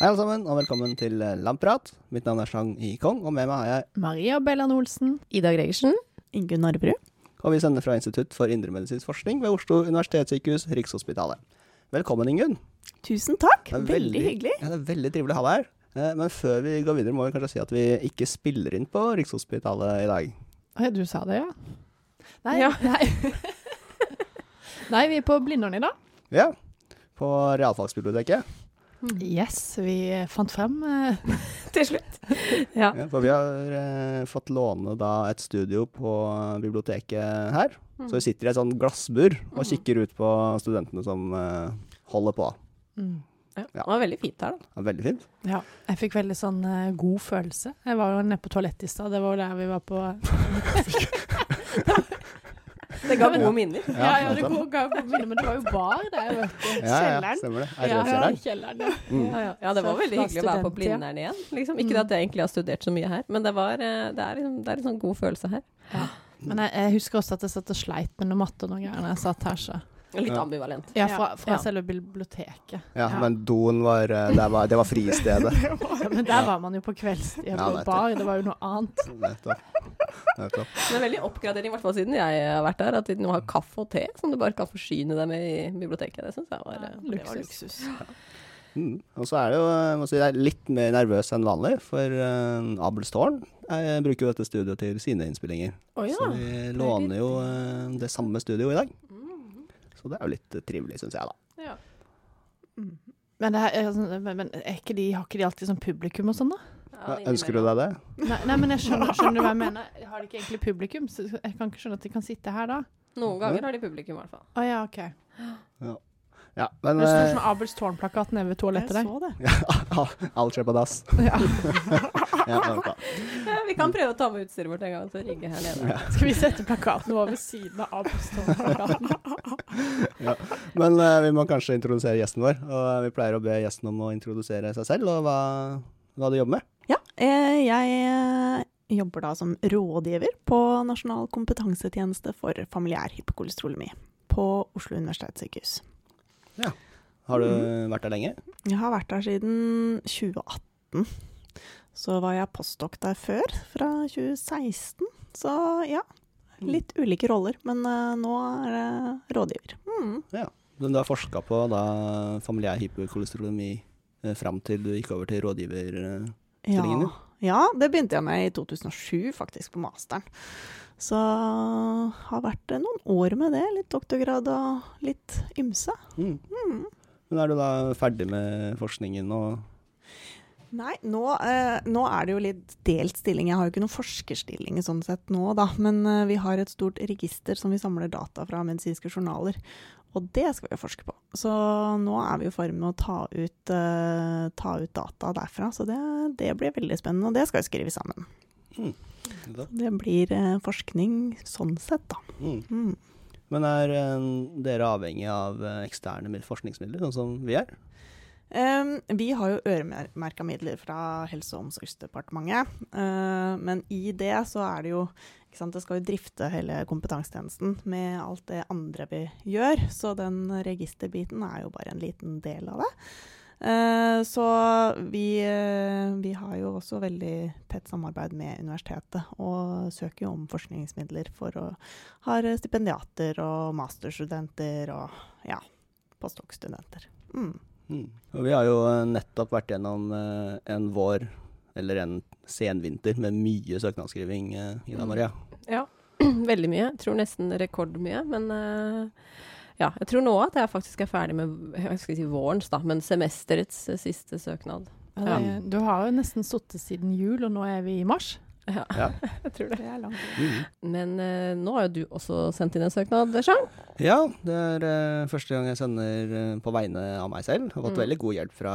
Hei alle sammen, og velkommen til Lamprat. Mitt navn er Chang I. Kong, og med meg har jeg Maria Bellan Olsen. Ida Gregersen. Ingunn Narbrud. Og vi sender fra Institutt for indremedisinsk forskning ved Oslo universitetssykehus, Rikshospitalet. Velkommen, Ingunn. Tusen takk. Er Veldig, hyggelig. Ja, det er veldig trivelig å ha deg her. Eh, Men før vi går videre, må vi kanskje si at vi ikke spiller inn på Rikshospitalet i dag. Oi, du sa det, ja? Nei, Ja. nei. nei, vi er på Blindern i dag. Ja, på realfagsbiblioteket. Yes, vi fant frem eh, Til slutt. Ja. Ja, for vi har eh, fått låne da et studio på biblioteket her. Så vi sitter i et sånn glassbur og kikker ut på studentene som eh, holder på. mm. Ja. Ja. Det var veldig fint her, da. Er veldig fint. Ja, jeg fikk veldig sånn uh, god følelse. Jeg var jo nede på toalettet i stad, det var jo der vi var på Det ga gode minner. Ja, ja, det ga gode minner, men det var jo bar der, vet du. Ja, ja, Kjelleren. stemmer det. Ja, ja, RØ-kjelleren. ja. Mm. Ja, ja. ja, det var veldig hyggelig å være på. Blindern igjen. Liksom. Ikke Mm. at jeg egentlig har studert så mye her, men det, var, eh, det, er, liksom, det er en sånn god følelse her. Men jeg, jeg husker også at jeg satt og sleit med noe matte og noen greier når jeg satt her, så Litt ambivalent. Ja, fra, fra Ja. selve biblioteket. Ja, men doen var, eh, det var, det var fristedet. Ja, men der var man jo på kveldstid nettopp. bar, det var jo noe annet. Nettopp. Nettopp. Det er veldig oppgradering, i hvert fall siden jeg har vært der, at de nå har kaffe og te som du bare kan forsyne deg med i biblioteket. Det syns jeg var, ja, luksus. var Luksus. Mm. Og så er det jo må si, det er litt mer nervøs enn vanlig, for uh, Abelstårn eh, bruker jo dette studioet til sine innspillinger. Oh, ja. Så vi låner jo uh, det samme studioet i dag. Så det er jo litt eh, trivelig, syns jeg, da. Ja. Men, det her, er sånn- men, men er ikke de, har ikke de alltid sånn publikum og sånn, da? Ja, Ønsker du deg det? Nei, nei men jeg skjønner, skjønner du hva jeg mener. Har de ikke egentlig publikum? Så jeg kan ikke skjønne at de kan sitte her da. Noen ganger har de publikum, i hvert fall. Å ja, OK. Ja, men Det står eh, sånn Abels tårnplakat nede ved toalettet der. så det. alt skjer på dass. Ja. Vi kan prøve å ta med utstyret vårt en gang og så rigge her nede. Skal vi sette plakaten over siden av Abels ja. Men uh, vi må kanskje introdusere gjesten vår. Og eh, vi pleier å be gjesten om å introdusere seg selv og hva, hva du jobber med. Ja, eh, jeg eh, jobber da som rådgiver på Nasjonal kompetansetjeneste for familiær hypokolesterolemi på Oslo universitetssykehus. Ja. Har du Mhm. vært der lenge? Jeg har vært der siden 2018. Så var jeg postdok der før, fra 2016. Så ja, litt ulike roller, men uh, nå er det rådgiver. Mm. Men du har forska på da familiær hyperkolesterolemi eh, fram til du gikk over til rådgiverstillingen Ja. din? ja, det begynte jeg med i 2007, faktisk, på masteren. Så har vært eh, noen år med det. Litt doktorgrad og litt ymse. Mm. Mm. Men er du da ferdig med forskningen og Nei, nå, eh, nå er det jo litt delt stilling. Jeg har jo ikke noen forskerstilling sånn sett nå, da. Men eh, vi har et stort register som vi samler data fra medisinske journaler. Og det skal vi jo forske på. Så nå er vi i ferd med å ta ut, eh, ta ut data derfra. Så det, det blir veldig spennende, og det skal vi skrive sammen. da? Det blir eh, forskning sånn sett, da. Mm. Mm. Men er eh, dere avhengig av eh, eksterne forskningsmidler, sånn som vi er? Vi har jo øremerka midler fra Helse- og omsorgsdepartementet. Uh, men i det så er det jo sant, Det skal jo drifte hele kompetansetjenesten med alt det andre vi gjør. Så den registerbiten er jo bare en liten del av det. Uh, så vi, uh, vi har jo også veldig tett samarbeid med universitetet og søker jo om forskningsmidler for å ha stipendiater og masterstudenter og ja, postdokstudenter. Mm. Mm. Og vi har jo eh, nettopp vært gjennom eh, en vår, eller en senvinter, med mye søknadsskriving, eh, Ida Mm. Maria. Ja, veldig mye. Jeg tror nesten rekordmye. Men ja, jeg tror nå at jeg faktisk er ferdig med jeg skal si vårens, da, men semesterets siste søknad. Ja, det- Du har jo nesten sittet siden jul, og nå er vi i mars. Ja, Ja. jeg tror det. Det er langt. Mm. Men uh, nå har jo du også sendt inn en søknad, Jean. Ja, det er uh, første gang jeg sender uh, på vegne av meg selv. Har fått Mm. veldig god hjelp fra,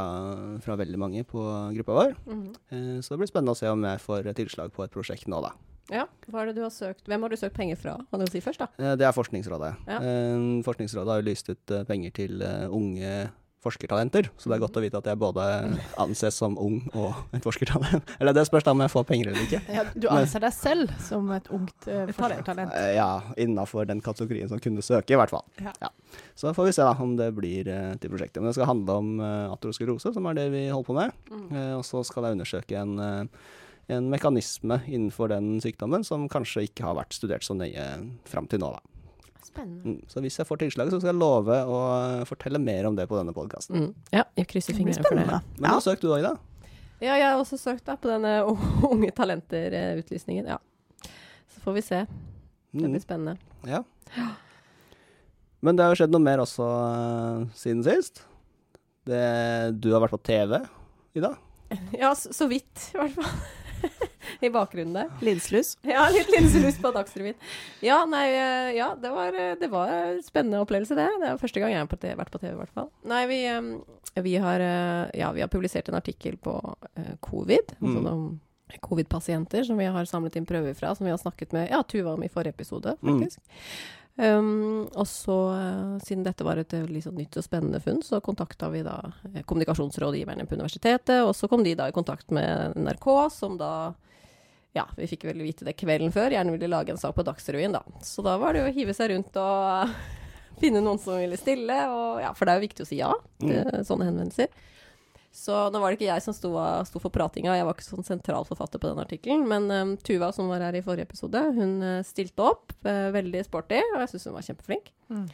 fra veldig mange på gruppa vår. Eh, så det blir spennende å se om jeg får tilslag på et prosjekt nå, da. Ja, hva er det du har søkt? Hvem har du søkt penger fra? Kan du si først, da? Det er Forskningsrådet. Ja. Eh, Forskningsrådet har jo lyst ut penger til unge forskertalenter, så det er godt å vite at jeg både anses som ung og et forskertalent. Eller det spørs da om jeg får penger eller ikke. Ja, du anser deg selv som et ungt uh, forskertalent. Eh, Ja, innafor den kategorien som kunne søke, i hvert fall. Ja. Så får vi se da om det blir eh, til prosjektet. Men det skal handle om uh, aterosklerose, som er det vi holder på med. Mm. Eh, og så skal jeg undersøke en, eh, en mekanisme innenfor den sykdommen som kanskje ikke har vært studert så nøye fram til nå. da. Spennende. Mm. Så hvis jeg får tilslaget, så skal jeg love å eh, fortelle mer om det på denne podkasten. Mm. Ja, jeg krysser fingrene for det. Men Ja. nå søk du òg, da. Ja, jeg har også søkt da på denne Unge talenter-utlysningen. Ja. Så får vi se. Det Mm. blir spennende. Ja. Men det har jo skjedd noe mer også uh, siden sist. Det, du har vært på TV i dag. Ja, så, så vidt, i hvert fall. I bakgrunnen der. Linselus? Ja, litt linselus på Dagsrevyen. Ja, nei, eh, ja, det var, eh, det var en spennende opplevelse, det. Det er første gang jeg har vært på TV, i hvert fall. Nei, vi, eh, vi, har, ja, vi har publisert en artikkel på covid, altså Mm. om covid-pasienter som vi har samlet inn prøver fra, som vi har snakket med ja, Tuva om i forrige episode, Mm. Um, og så, uh, siden dette var et sånn nytt og spennende funn, så kontakta vi da kommunikasjonsrådgiverne på universitetet, og så kom de da i kontakt med NRK, som da ja, vi fikk vel vite det kvelden før, gjerne ville lage en sak på Dagsrevyen, da. Så da var det jo å hive seg rundt og finne noen som ville stille, og ja, for det er jo viktig å si ja til sånne henvendelser. Så nå var det ikke jeg som sto, sto for pratinga, jeg var ikke sånn sentral forfatter på den artikkelen, men um, Tuva, som var her i forrige episode, hun eh, stilte opp, uh, veldig sporty, og jeg syns hun var kjempeflink. Mm.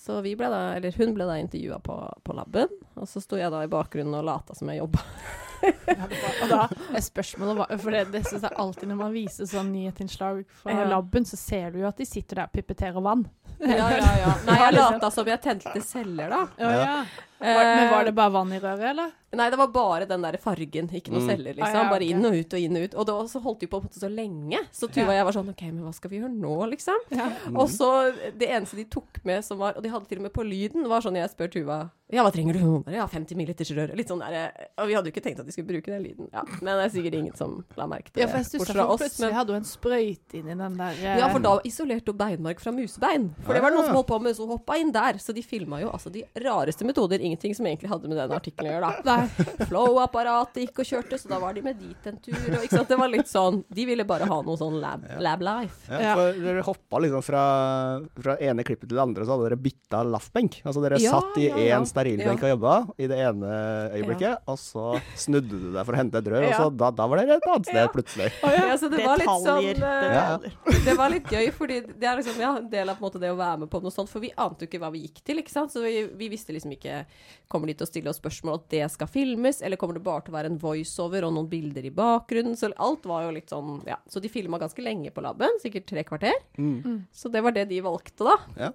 Så vi ble da, eller hun ble da intervjua på, på laben, og så sto jeg da i bakgrunnen og lata som jeg jobba. Det og da er spørsmålet For det, det synes jeg alltid når man viser sånn nyhetsinnslag fra Ja. laben, så ser du jo at de sitter der og pipetterer vann. Ja, ja, ja. Nei, jeg lata som jeg tente celler, da. Ja, Ja. Ja. Men var det bare vann i røret, eller? Nei, det var bare den der fargen, ikke noe Mm. celler, liksom. Ah, ja, Bare ok. inn og ut og inn og ut. Og da så holdt de på på en måte så lenge. Så Tuva og jeg var sånn OK, men hva skal vi gjøre nå, liksom? Ja. Og så det eneste de tok med som var Og de hadde til og med på lyden, var sånn jeg spør Tuva Ja, hva trenger du? Bare, Ja, 50 milliliters rør. Litt sånn der Og vi hadde jo ikke tenkt at de skulle bruke den lyden. Ja, men det er sikkert ingen som la merke til Ja, det. for jeg fra for oss, plutselig men- hadde hun en sprøyte inni den der eh, ja, for da isolerte hun beinmark fra musebein. For det var noen som holdt på med, så hoppa inn der. Så de filma jo altså de rareste metoder. Ingenting som egentlig hadde med den artikkelen å gjøre, da. Flow-apparatet gikk og kjørte, så da var de med dit en tur. Og, ikke sant? Det var litt sånn De ville bare ha noe sånn lab, lab life. Ja, Ja. for dere hoppa liksom fra, fra ene klippet til det andre, så hadde dere bytta laffbenk. Altså dere Ja, satt i ja, én ja. sterilbenk og jobba i det ene øyeblikket, og så snudde du deg for å hente et rør, og så da, da var dere et annet sted Ja. plutselig. Ja, så det var litt sånn uh, Ja. Det var litt gøy, fordi det er liksom ja, en del av på en måte, det å være med på noe sånt. For vi ante jo ikke hva vi gikk til, ikke sant. Så vi, vi visste liksom ikke Kommer de til å stille oss spørsmål at det skal filmes, eller kommer det bare til å være en voiceover og noen bilder i bakgrunnen? Så alt var jo litt sånn Ja. Så de filma ganske lenge på laben, sikkert tre kvarter. Mm. Så det var det de valgte, da. Ja.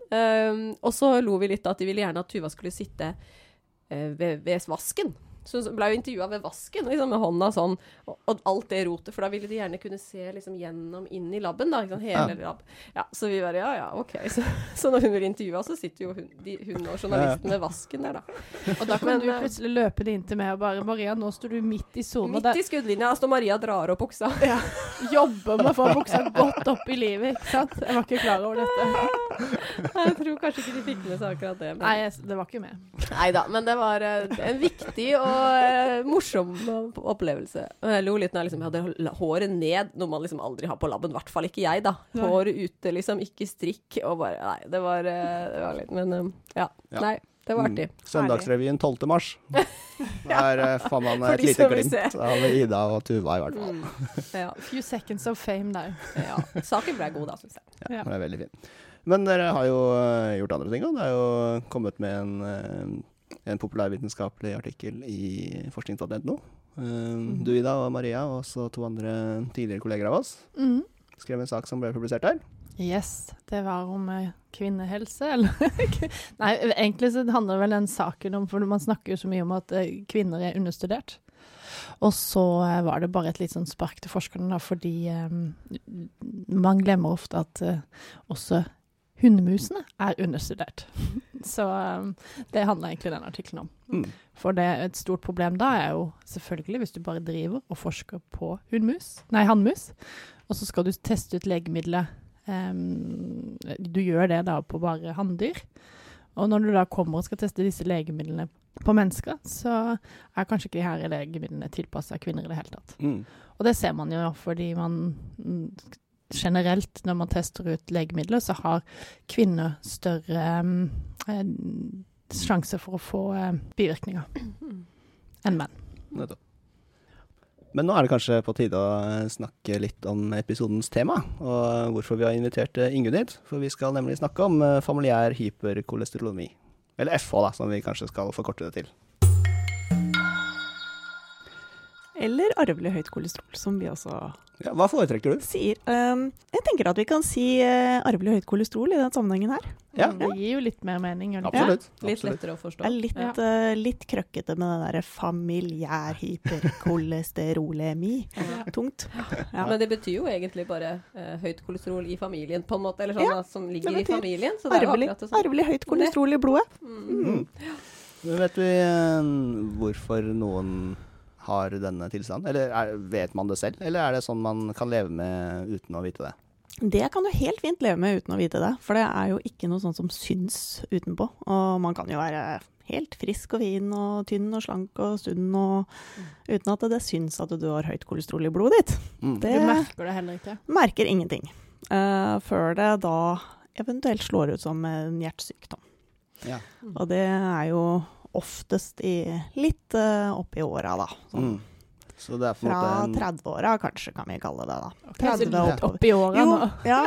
Um, og så lo vi litt av at de ville gjerne at Tuva skulle sitte uh, ved, ved vasken. Så hun ble jo intervjua ved vasken, liksom, med hånda sånn, og, og alt det rotet. For da ville de gjerne kunne se liksom, gjennom inn i laben, da. Liksom, hele ja. lab. Ja, så vi bare ja, ja, OK. Så, så når hun blir intervjua, så sitter jo hun, de, hun og journalisten ved vasken der, da. Og da kan Men, du eh, plutselig løpe det inn til meg og bare 'Maria, nå står du midt i sona. Midt i skuddlinja står Maria drar opp buksa. Ja. jobber med å få buksa godt opp i livet, ikke sant? Jeg var ikke klar over dette. Jeg tror kanskje ikke de fikk med seg akkurat det. Men... Nei, det var ikke med. Nei da, men det var eh, en viktig og eh, morsom opplevelse. Og Jeg lo litt når jeg liksom hadde håret ned, noe man liksom aldri har på labben. I hvert fall ikke jeg, da. Håret ute, liksom. Ikke strikk. Og bare Nei, det var, eh, det var litt Men eh, ja. Ja. Nei, det var artig. Mm. Søndagsrevyen 12. mars. Der er får man et lite glimt av Ida og Tuva, i hvert fall. Mm. Ja, Few seconds of fame der. ja. Saken ble god, da, syns jeg. Ja, den Det er veldig fint. Men dere har jo gjort andre ting òg. Det er jo kommet med en, en populærvitenskapelig artikkel i forskning.no. Eh, Du, Ida, og Maria, og også to andre tidligere kolleger av oss, Mm. skrev en sak som ble publisert der. Yes, det var om eh, kvinnehelse, eller Nei, egentlig så handler vel den saken om For man snakker jo så mye om at eh, kvinner er understudert. Og så eh, var det bare et litt sånn spark til forskerne, da, fordi eh, man glemmer ofte at eh, også hundemusene er understudert. Så eh, det handler egentlig den artikkelen om. Mm. For det, er et stort problem da er jo selvfølgelig hvis du bare driver og forsker på hundmus, nei, hannmus, og så skal du teste ut legemiddelet. Um, du gjør det da på bare hanndyr. Og når du da kommer og skal teste disse legemidlene på mennesker, så er kanskje ikke de her legemidlene tilpassa kvinner i det hele tatt. Mm. Og det ser man jo fordi man mm, generelt, når man tester ut legemidler, så har kvinner større eh, sjanse for å få eh, bivirkninger enn menn. Nettopp. Men nå er det kanskje på tide å snakke litt om episodens tema, og hvorfor vi har invitert Ingunn hit. For vi skal nemlig snakke om familiær hyperkolesterolemi. Eller FH, da, som vi kanskje skal forkorte det til. Eller arvelig høyt kolesterol, som vi også Ja, hva foretrekker du? sier. Um, jeg tenker at vi kan si uh, arvelig høyt kolesterol i den sammenhengen her. Ja. Det gir jo litt mer mening. det ikke? Litt absolutt. lettere å forstå. Det er litt, Ja. uh, litt krøkkete med det derre familiær hyperkolesterolemi. Tungt. Ja. Men det betyr jo egentlig bare uh, høyt kolesterol i familien, på en måte. Eller sånn Ja, da, som ligger i familien. Så det Arvelig, det arvelig høyt kolesterol i blodet. Mm. Mm. Men vet vi hvorfor noen har denne tilstanden? Eller er, vet man det selv, eller er det sånn man kan leve med uten å vite det? Det kan du helt fint leve med uten å vite det, for det er jo ikke noe sånt som syns utenpå. Og man kan jo være helt frisk og fin og tynn og slank og sunn og uten at det syns at du har høyt kolesterol i blodet ditt. Mm. Det Du merker det heller ikke. merker ingenting. Uh, før det da eventuelt slår ut som en hjertesykdom. Ja. Og det er jo oftest i litt uh, oppi åra, da. Sånn. Mm. Så det er på Fra en 30-åra, kanskje, kan vi kalle det. da. Okay, så 30 litt opp i åra nå. ja,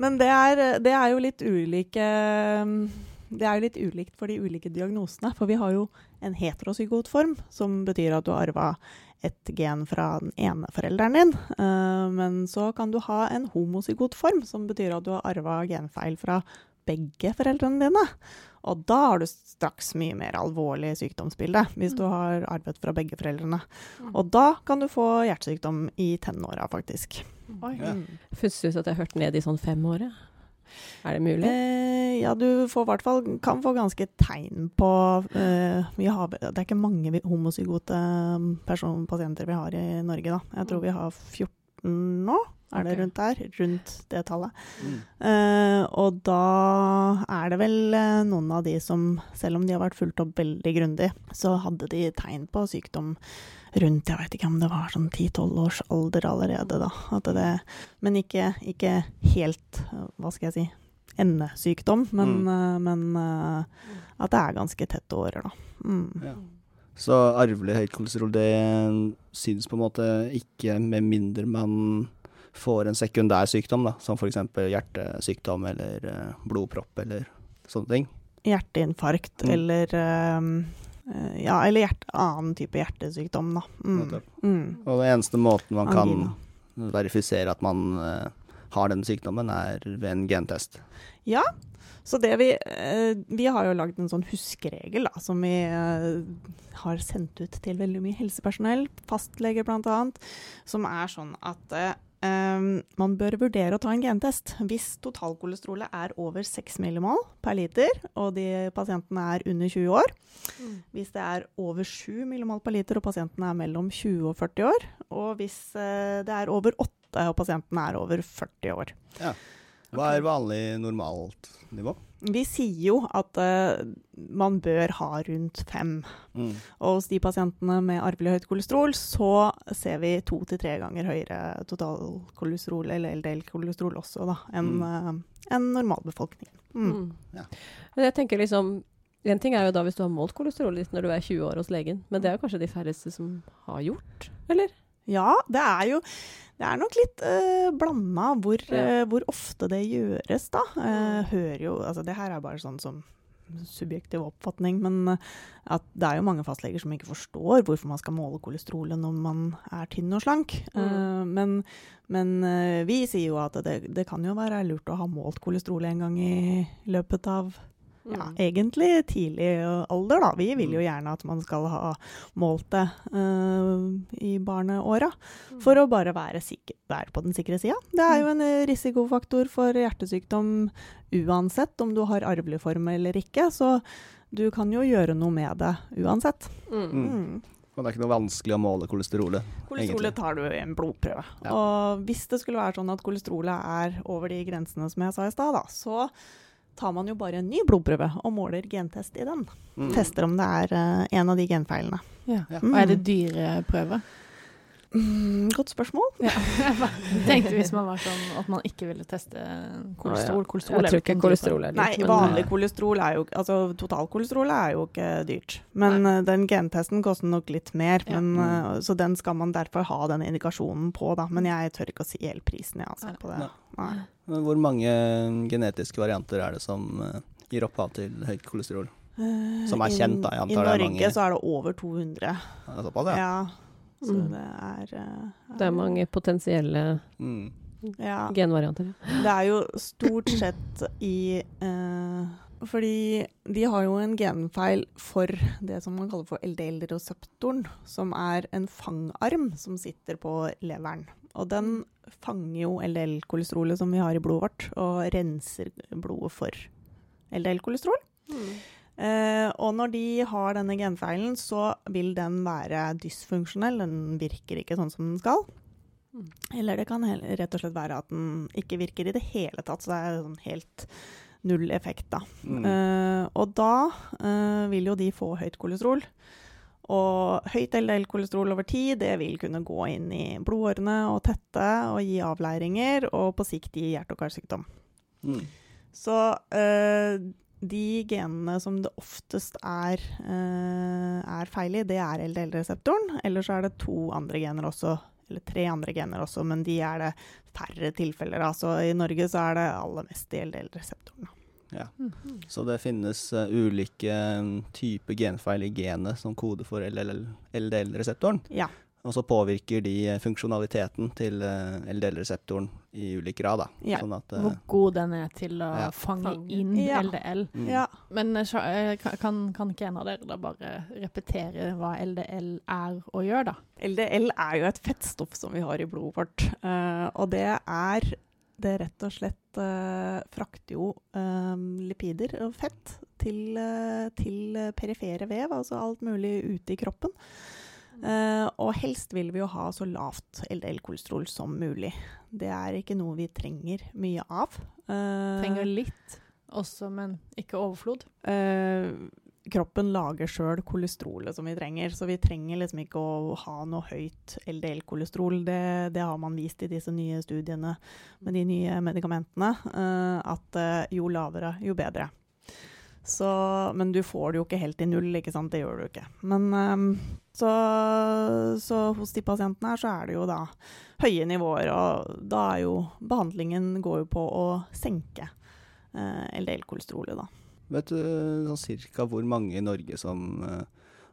men det er, det er jo litt ulike Det er jo litt ulikt for de ulike diagnosene. For vi har jo en heterosykotform, som betyr at du har arva et gen fra den ene forelderen din. Uh, men så kan du ha en homosykotform, som betyr at du har arva genfeil fra begge foreldrene dine. Og da har du straks mye mer alvorlig sykdomsbilde, hvis du har arvet fra begge foreldrene. Og da kan du få hjertesykdom i tenåra, faktisk. Oi. Ja. Mm. ut at jeg hørte ned i sånn fem år, ja. Er det mulig? Eh, ja, du får i hvert fall kan få ganske tegn på eh, vi har, Det er ikke mange homozygote pasienter vi har i Norge, da. Jeg tror vi har 14 nå. Er det Ok. rundt der? Rundt det tallet. Mm. Uh, og da er det vel eh, noen av de som, selv om de har vært fulgt opp veldig grundig, så hadde de tegn på sykdom rundt jeg vet ikke om det var sånn 10-12 års alder allerede, da. Det, men ikke, ikke helt, hva skal jeg si, endesykdom, men, eh, men uh, at det er ganske tette årer, da. Mm. Ja. Så arvelig høyt kolesterol, det synes på en måte ikke med mindre man får en sekundær sykdom, da, som f.eks. hjertesykdom eller eh, blodpropp eller sånne ting. Hjerteinfarkt Mm. eller eh, eh, ja, eller hjerte, annen type hjertesykdom, da. Mm. Mm. Og den eneste måten man kan Angina. verifisere at man eh, har den sykdommen, er ved en gentest. Ja, så det vi Vi har jo lagd en sånn huskeregel da, som vi har sendt ut til veldig mye helsepersonell, fastleger bl.a., som er sånn at man bør vurdere å ta en gentest hvis totalkolesterolet er over 6 millimol per liter, og de pasientene er under 20 år. Hvis det er over 7 millimol per liter og pasientene er mellom 20 og 40 år, og hvis eh, det er over 8 og pasientene er over 40 år. Hva er vanlig normalt nivå? Vi sier jo at uh, man bør ha rundt fem. Mm. Og hos de pasientene med arvelig høyt kolesterol, så ser vi to til tre ganger høyere totalkolesterol eller LDL-kolesterol også, da, enn mm. uh, en normalbefolkningen. Mm. Mm. Ja. Men jeg tenker liksom En ting er jo da hvis du har målt kolesterolet ditt når du er 20 år hos legen, men det er jo kanskje de færreste som har gjort, eller? Ja, det er jo det er nok litt uh, blanda hvor, eh, hvor ofte det gjøres, da. Uh, hører jo Altså, det her er bare sånn som subjektiv oppfatning, men eh, at det er jo mange fastleger som ikke forstår hvorfor man skal måle kolesterolet når man er tynn og slank. Eh, men men eh, vi sier jo at det, det kan jo være lurt å ha målt kolesterolet en gang i løpet av ja, Mm. egentlig tidlig alder, da. Vi vil jo gjerne at man skal ha målt det uh, i barneåra. For å bare være, sikker, være på den sikre sida. Det er jo en eh, risikofaktor for hjertesykdom uansett om du har arvelig form eller ikke, så du kan jo gjøre noe med det uansett. Mm. Mm. Mm. Og det er ikke noe vanskelig å måle kolesterolet. Kolesterolet Egentlig. tar du i en blodprøve. Ja. Og hvis det skulle være sånn at kolesterolet er over de grensene som jeg sa i stad, så tar man jo bare en ny blodprøve og måler gentest i den. Mm. Tester om det er uh, en av de genfeilene. Ja. Ja. Og er det dyre prøver? Mm, godt spørsmål. Ja. Jeg tenkte hvis man var sånn at man ikke ville teste kolesterol. Kolesterol Jeg er tror ikke kolesterol er dyrt. Nei, vanlig eh, kolesterol er jo Altså totalkolesterol er jo ikke dyrt. Men Nei. den gentesten koster nok litt mer. Ja. Men, eh, så den skal man derfor ha den indikasjonen på, da. Men jeg tør ikke å si helt prisen, jeg, altså, på det. Nei. Nei. Men hvor mange genetiske varianter er det som eh, gir opphav til høyt kolesterol? Eh, Som er kjent, da. Jeg I antar det er Norge mange. så er det over 200. Ja, det såpass, ja? Ja. Så Mm. det er er, Det er mange potensielle Mm. ja. genvarianter. Det er jo stort sett i eh, Fordi de har jo en genfeil for det som man kaller for LDL-reseptoren, som er en fangarm som sitter på leveren. Og den fanger jo LDL-kolesterolet som vi har i blodet vårt, og renser blodet for LDL-kolesterol. Eh, og når de har denne genfeilen, så vil den være dysfunksjonell. Den virker ikke sånn som den skal. Mm. Eller det kan rett og slett være at den ikke virker i det hele tatt. Så det er sånn helt null effekt, da. Mm. Eh, og da eh, vil jo de få høyt kolesterol. Og høyt LDL-kolesterol over tid det vil kunne gå inn i blodårene og tette og gi avleiringer, og på sikt gi hjerte- og karsykdom. Mm. Så eh, de genene som det oftest er, eh, er feil i, det er LDL-reseptoren. Eller så er det to andre gener også, eller tre andre gener også, men de er det færre tilfeller av. Så i Norge så er det aller mest i LDL-reseptoren. Ja. Mm. Så det finnes eh, ulike mm, typer genfeil i genet som kode for LDL-reseptoren. Ja. Og så påvirker de eh, funksjonaliteten til LDL-reseptoren i ulik grad. Da. Ja. Sånn at, eh, Hvor god den er til å Ja. fange inn Ja. LDL. mm. ja. Men eh, eh, kan- kan, ikke en av dere da bare repetere hva LDL er og gjør, da? LDL er jo et fettstoff som vi har i blodet vårt. Uh, og det er det rett og slett uh, frakter jo eh, lipider og fett til, eh, til perifere vev, altså alt mulig ute i kroppen. Eh, og helst vil vi jo ha så lavt LDL-kolesterol som mulig. Det er ikke noe vi trenger mye av. Uh, Trenger litt også, men ikke overflod. Uh, kroppen lager sjøl kolesterolet som vi trenger, så vi trenger liksom ikke å ha noe høyt LDL-kolesterol. Det, det har man vist i disse nye studiene med de nye medikamentene, at jo lavere, jo bedre. Så, men du får det jo ikke helt i null, ikke sant? Det gjør du ikke. Men um, så, så hos de pasientene her så er det jo da høye nivåer, og da er jo behandlingen går jo på å senke uh, LDL-kolesterolet, da. Vet du sånn cirka hvor mange i Norge som uh,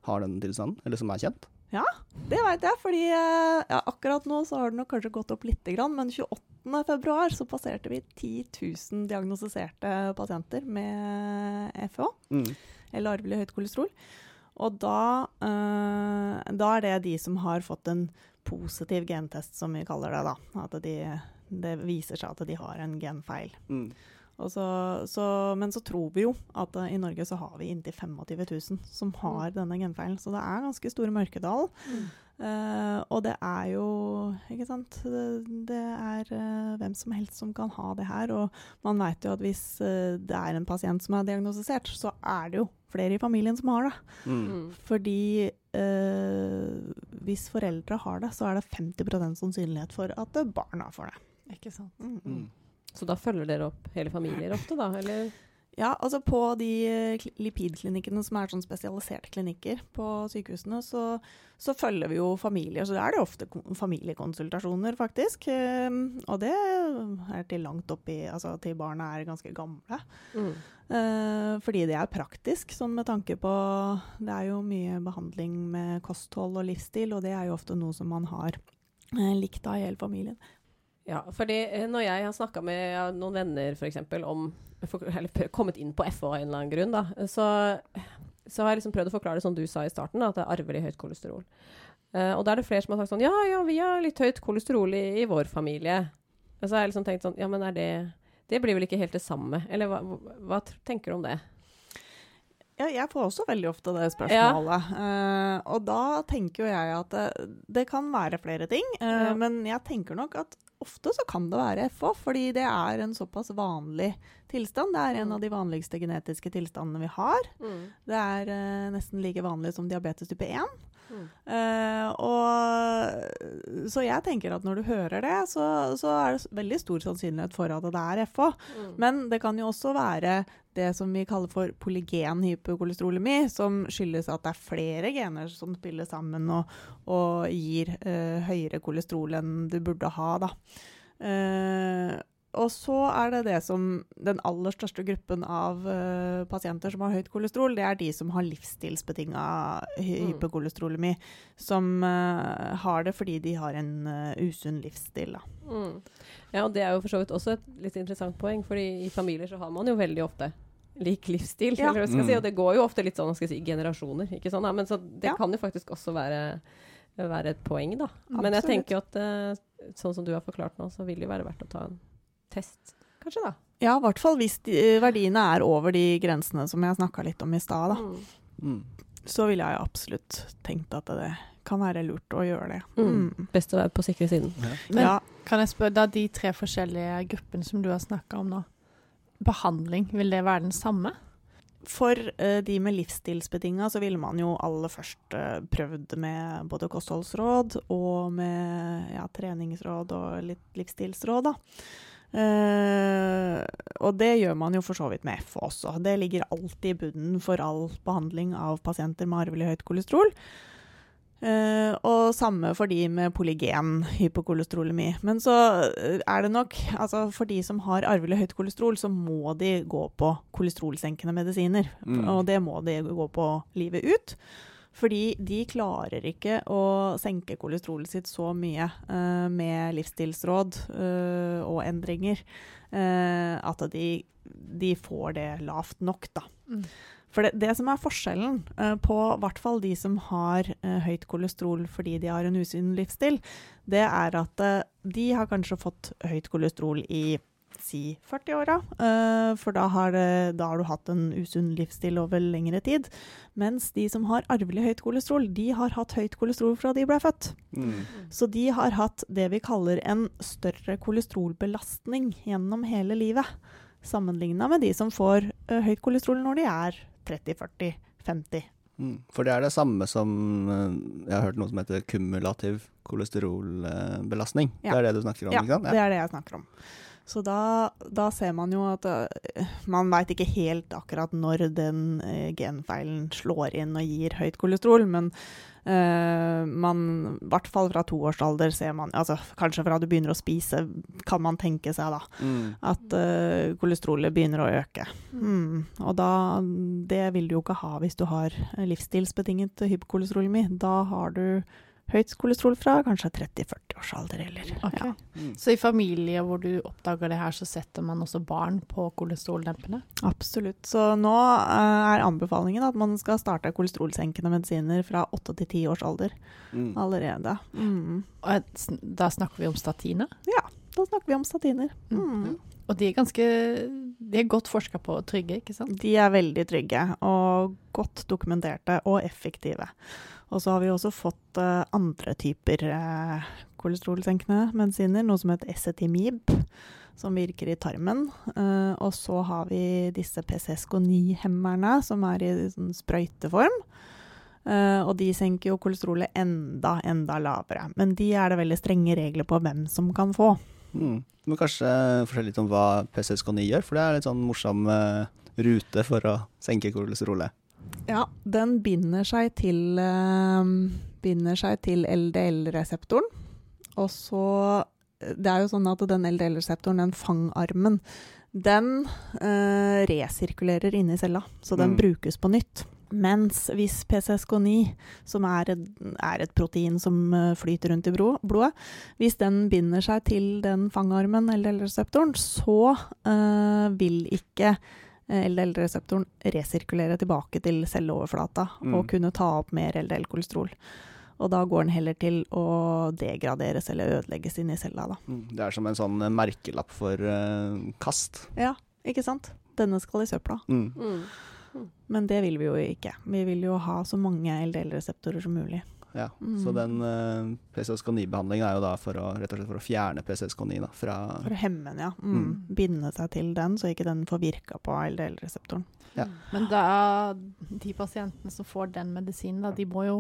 har den tilstanden, eller som er kjent? Ja, Det veit jeg, fordi eh, ja, akkurat nå så har den kanskje gått opp lite grann, men 28. februar så passerte vi 10 000 diagnostiserte pasienter med FH, Mm. eller arvelig høyt kolesterol. Og da, eh, da er det de som har fått en positiv gentest, som vi kaller det, da. At de, det viser seg at de har en genfeil. Mm. Og så, så, men så tror vi jo at eh, i Norge så har vi inntil 25 000 som har denne genfeilen. Så det er ganske store mørketall. Eh, og det er jo Ikke sant. Det, det er uh, hvem som helst som kan ha det her. Og man veit jo at hvis uh, det er en pasient som er diagnostisert, så er det jo flere i familien som har det. Mm. Mm. Fordi eh, hvis foreldre har det, så er det 50% sannsynlighet for at barna får det. Ikke sant? Mm, mm. Mm. Så da følger dere opp hele familier ofte, da? Eller? Ja, altså på de eh, lipidklinikkene som er sånn spesialiserte klinikker på sykehusene, så, så følger vi jo familier. Så er det ofte familiekonsultasjoner, faktisk. Ehm, og det er til langt oppi Altså til barna er ganske gamle. Mm. Eh, fordi det er praktisk, sånn med tanke på Det er jo mye behandling med kosthold og livsstil, og det er jo ofte noe som man har eh, likt av i hele familien. Ja, fordi eh, når jeg har snakka med noen venner f.eks. om Eller kommet inn på FH av en eller annen grunn, da, så, så har jeg liksom prøvd å forklare det som du sa i starten, da, at det er arvelig høyt kolesterol. Uh, og da er det flere som har sagt sånn Ja, ja, vi har litt høyt kolesterol i, i vår familie. Og så har jeg liksom tenkt sånn Ja, men er det Det blir vel ikke helt det samme? Eller hva, hva, tenker du om det? Ja, jeg får også veldig ofte det spørsmålet. Eh, og da tenker jo jeg at det, det kan være flere ting. Uh, Ja. Men jeg tenker nok at ofte så kan det være FH, fordi det er en såpass vanlig tilstand. Det er en Mm. av de vanligste genetiske tilstandene vi har. Mm. Det er eh, nesten like vanlig som diabetes type 1. Mm. Eh, og, så jeg tenker at når du hører det, så, så er det veldig stor sannsynlighet for at det er FH. Mm. Men det kan jo også være det som vi kaller for polygen hypokolesterolemi, som skyldes at det er flere gener som spiller sammen og, og gir eh, høyere kolesterol enn du burde ha. Da. Eh, og så er det det som den aller største gruppen av uh, pasienter som har høyt kolesterol, det er de som har livsstilsbetinga Mm. hypokolesterolemi. Som uh, har det fordi de har en uh, usunn livsstil. Da. Mm. Ja, og det er jo for så vidt også et litt interessant poeng, fordi i familier så har man jo veldig ofte lik livsstil, Ja. eller hva skal jeg si, Mm. og det går jo ofte litt sånn, skal jeg si, generasjoner, ikke sånn. Ja, Men så det Ja. kan jo faktisk også være, være et poeng, da. Men jeg tenker jo at sånn som du har forklart nå, så vil det jo være verdt å ta en test, kanskje da. Ja, i hvert fall hvis de, eh, verdiene er over de grensene som jeg snakka litt om i stad. da. Mm. Mm. Så ville jeg absolutt tenkt at det kan være lurt å gjøre det. Mm. Mm. Best å være på sikre siden. Men Ja, kan jeg spørre, da de tre forskjellige gruppene som du har snakka om nå, behandling, vil det være den samme? For uh, de med livsstilsbetinga så ville man jo aller først uh, prøvd med både kostholdsråd og med ja, treningsråd og litt livsstilsråd, da. Eh, og det gjør man jo for så vidt med F også. Det ligger alltid i bunnen for all behandling av pasienter med arvelig høyt kolesterol. Uh, og samme for de med polygen hypokolesterolemi. Men så eh, er det nok altså For de som har arvelig høyt kolesterol, så må de gå på kolesterolsenkende medisiner. Mm. Og det må de gå på livet ut. Fordi de klarer ikke å senke kolesterolet sitt så mye uh, med livsstilsråd uh, og endringer uh, at de, de får det lavt nok, da. Mm. For det, det som er forskjellen uh, på hvert fall de som har uh, høyt kolesterol fordi de har en usunn livsstil, det er at uh, de har kanskje fått høyt kolesterol i si 40-åra, eh, for da har, det, da har du hatt en usunn livsstil over lengre tid. Mens de som har arvelig høyt kolesterol, de har hatt høyt kolesterol fra de ble født. Mm. Så de har hatt det vi kaller en større kolesterolbelastning gjennom hele livet. Sammenligna med de som får eh, høyt kolesterol når de er 30-40-50. Mm. For det er det samme som eh, Jeg har hørt noe som heter kumulativ kolesterolbelastning. Ja. Det er det du snakker om, Ja, ikke sant? ja, det er det jeg snakker om. Så da, da ser man jo at eh, man veit ikke helt akkurat når den eh, genfeilen slår inn og gir høyt kolesterol, men uh, man, i hvert fall fra toårsalder ser man altså Kanskje fra du begynner å spise, kan man tenke seg da, Mm. at uh, kolesterolet begynner å øke. Mm. Og da, det vil du jo ikke ha hvis du har livsstilsbetinget hypokolesterolemi. Da har du høyt kolesterol fra kanskje 30-40-årsalder eller okay. ja. Mm. Så i familier hvor du oppdager det her, så setter man også barn på kolesteroldempende? Absolutt. Så nå eh, er anbefalingen at man skal starte kolesterolsenkende medisiner fra 8 til 10 års alder Mm. allerede. Mm. Og da snakker vi om statiner? Ja, Da snakker vi om statiner. Mm. Og de er ganske De er godt forska på og trygge, ikke sant? De er veldig trygge og godt dokumenterte og effektive. Og så har vi også fått uh, andre typer uh, kolesterolsenkende medisiner, noe som heter Esetimib, som virker i tarmen. Uh, og så har vi disse PCSK9-hemmerne, som er i sånn sprøyteform. Uh, og de senker jo kolesterolet enda, enda lavere. Men de er det veldig strenge regler på hvem som kan få. Mm. Men kanskje fortelle litt om hva PCSK9 gjør, for det er litt sånn morsom eh, rute for å senke kolesterolet. Ja, den binder seg til, eh, til LDL-reseptoren. Og så Det er jo sånn at den LDL-reseptoren, den fangarmen, den eh, resirkulerer inni cella, så den Mm. brukes på nytt. Mens hvis PCSK9, som er et, er et protein som eh, flyter rundt i blodet, hvis den binder seg til den fangarmen, LDL-reseptoren, så eh, vil ikke eh, LDL-reseptoren resirkulere tilbake til celleoverflata Mm. og kunne ta opp mer LDL-kolesterol. Og da går den heller til å degraderes eller ødelegges inni cella, da. Mm. Det er som en sånn merkelapp for eh, kast. Ja, ikke sant? Denne skal i søpla. Mm. Mm. Men det vil vi jo ikke. Vi vil jo ha så mange LDL-reseptorer som mulig. Ja. Mm. Så den uh, PCSK9-behandlingen er jo da for å, rett og slett for å fjerne PCSK9 da, fra For å hemme den, ja. Mm. Mm. Binde seg til den, så ikke den får virka på LDL-reseptoren. Ja. Men da, de pasientene som får den medisinen, da, de må jo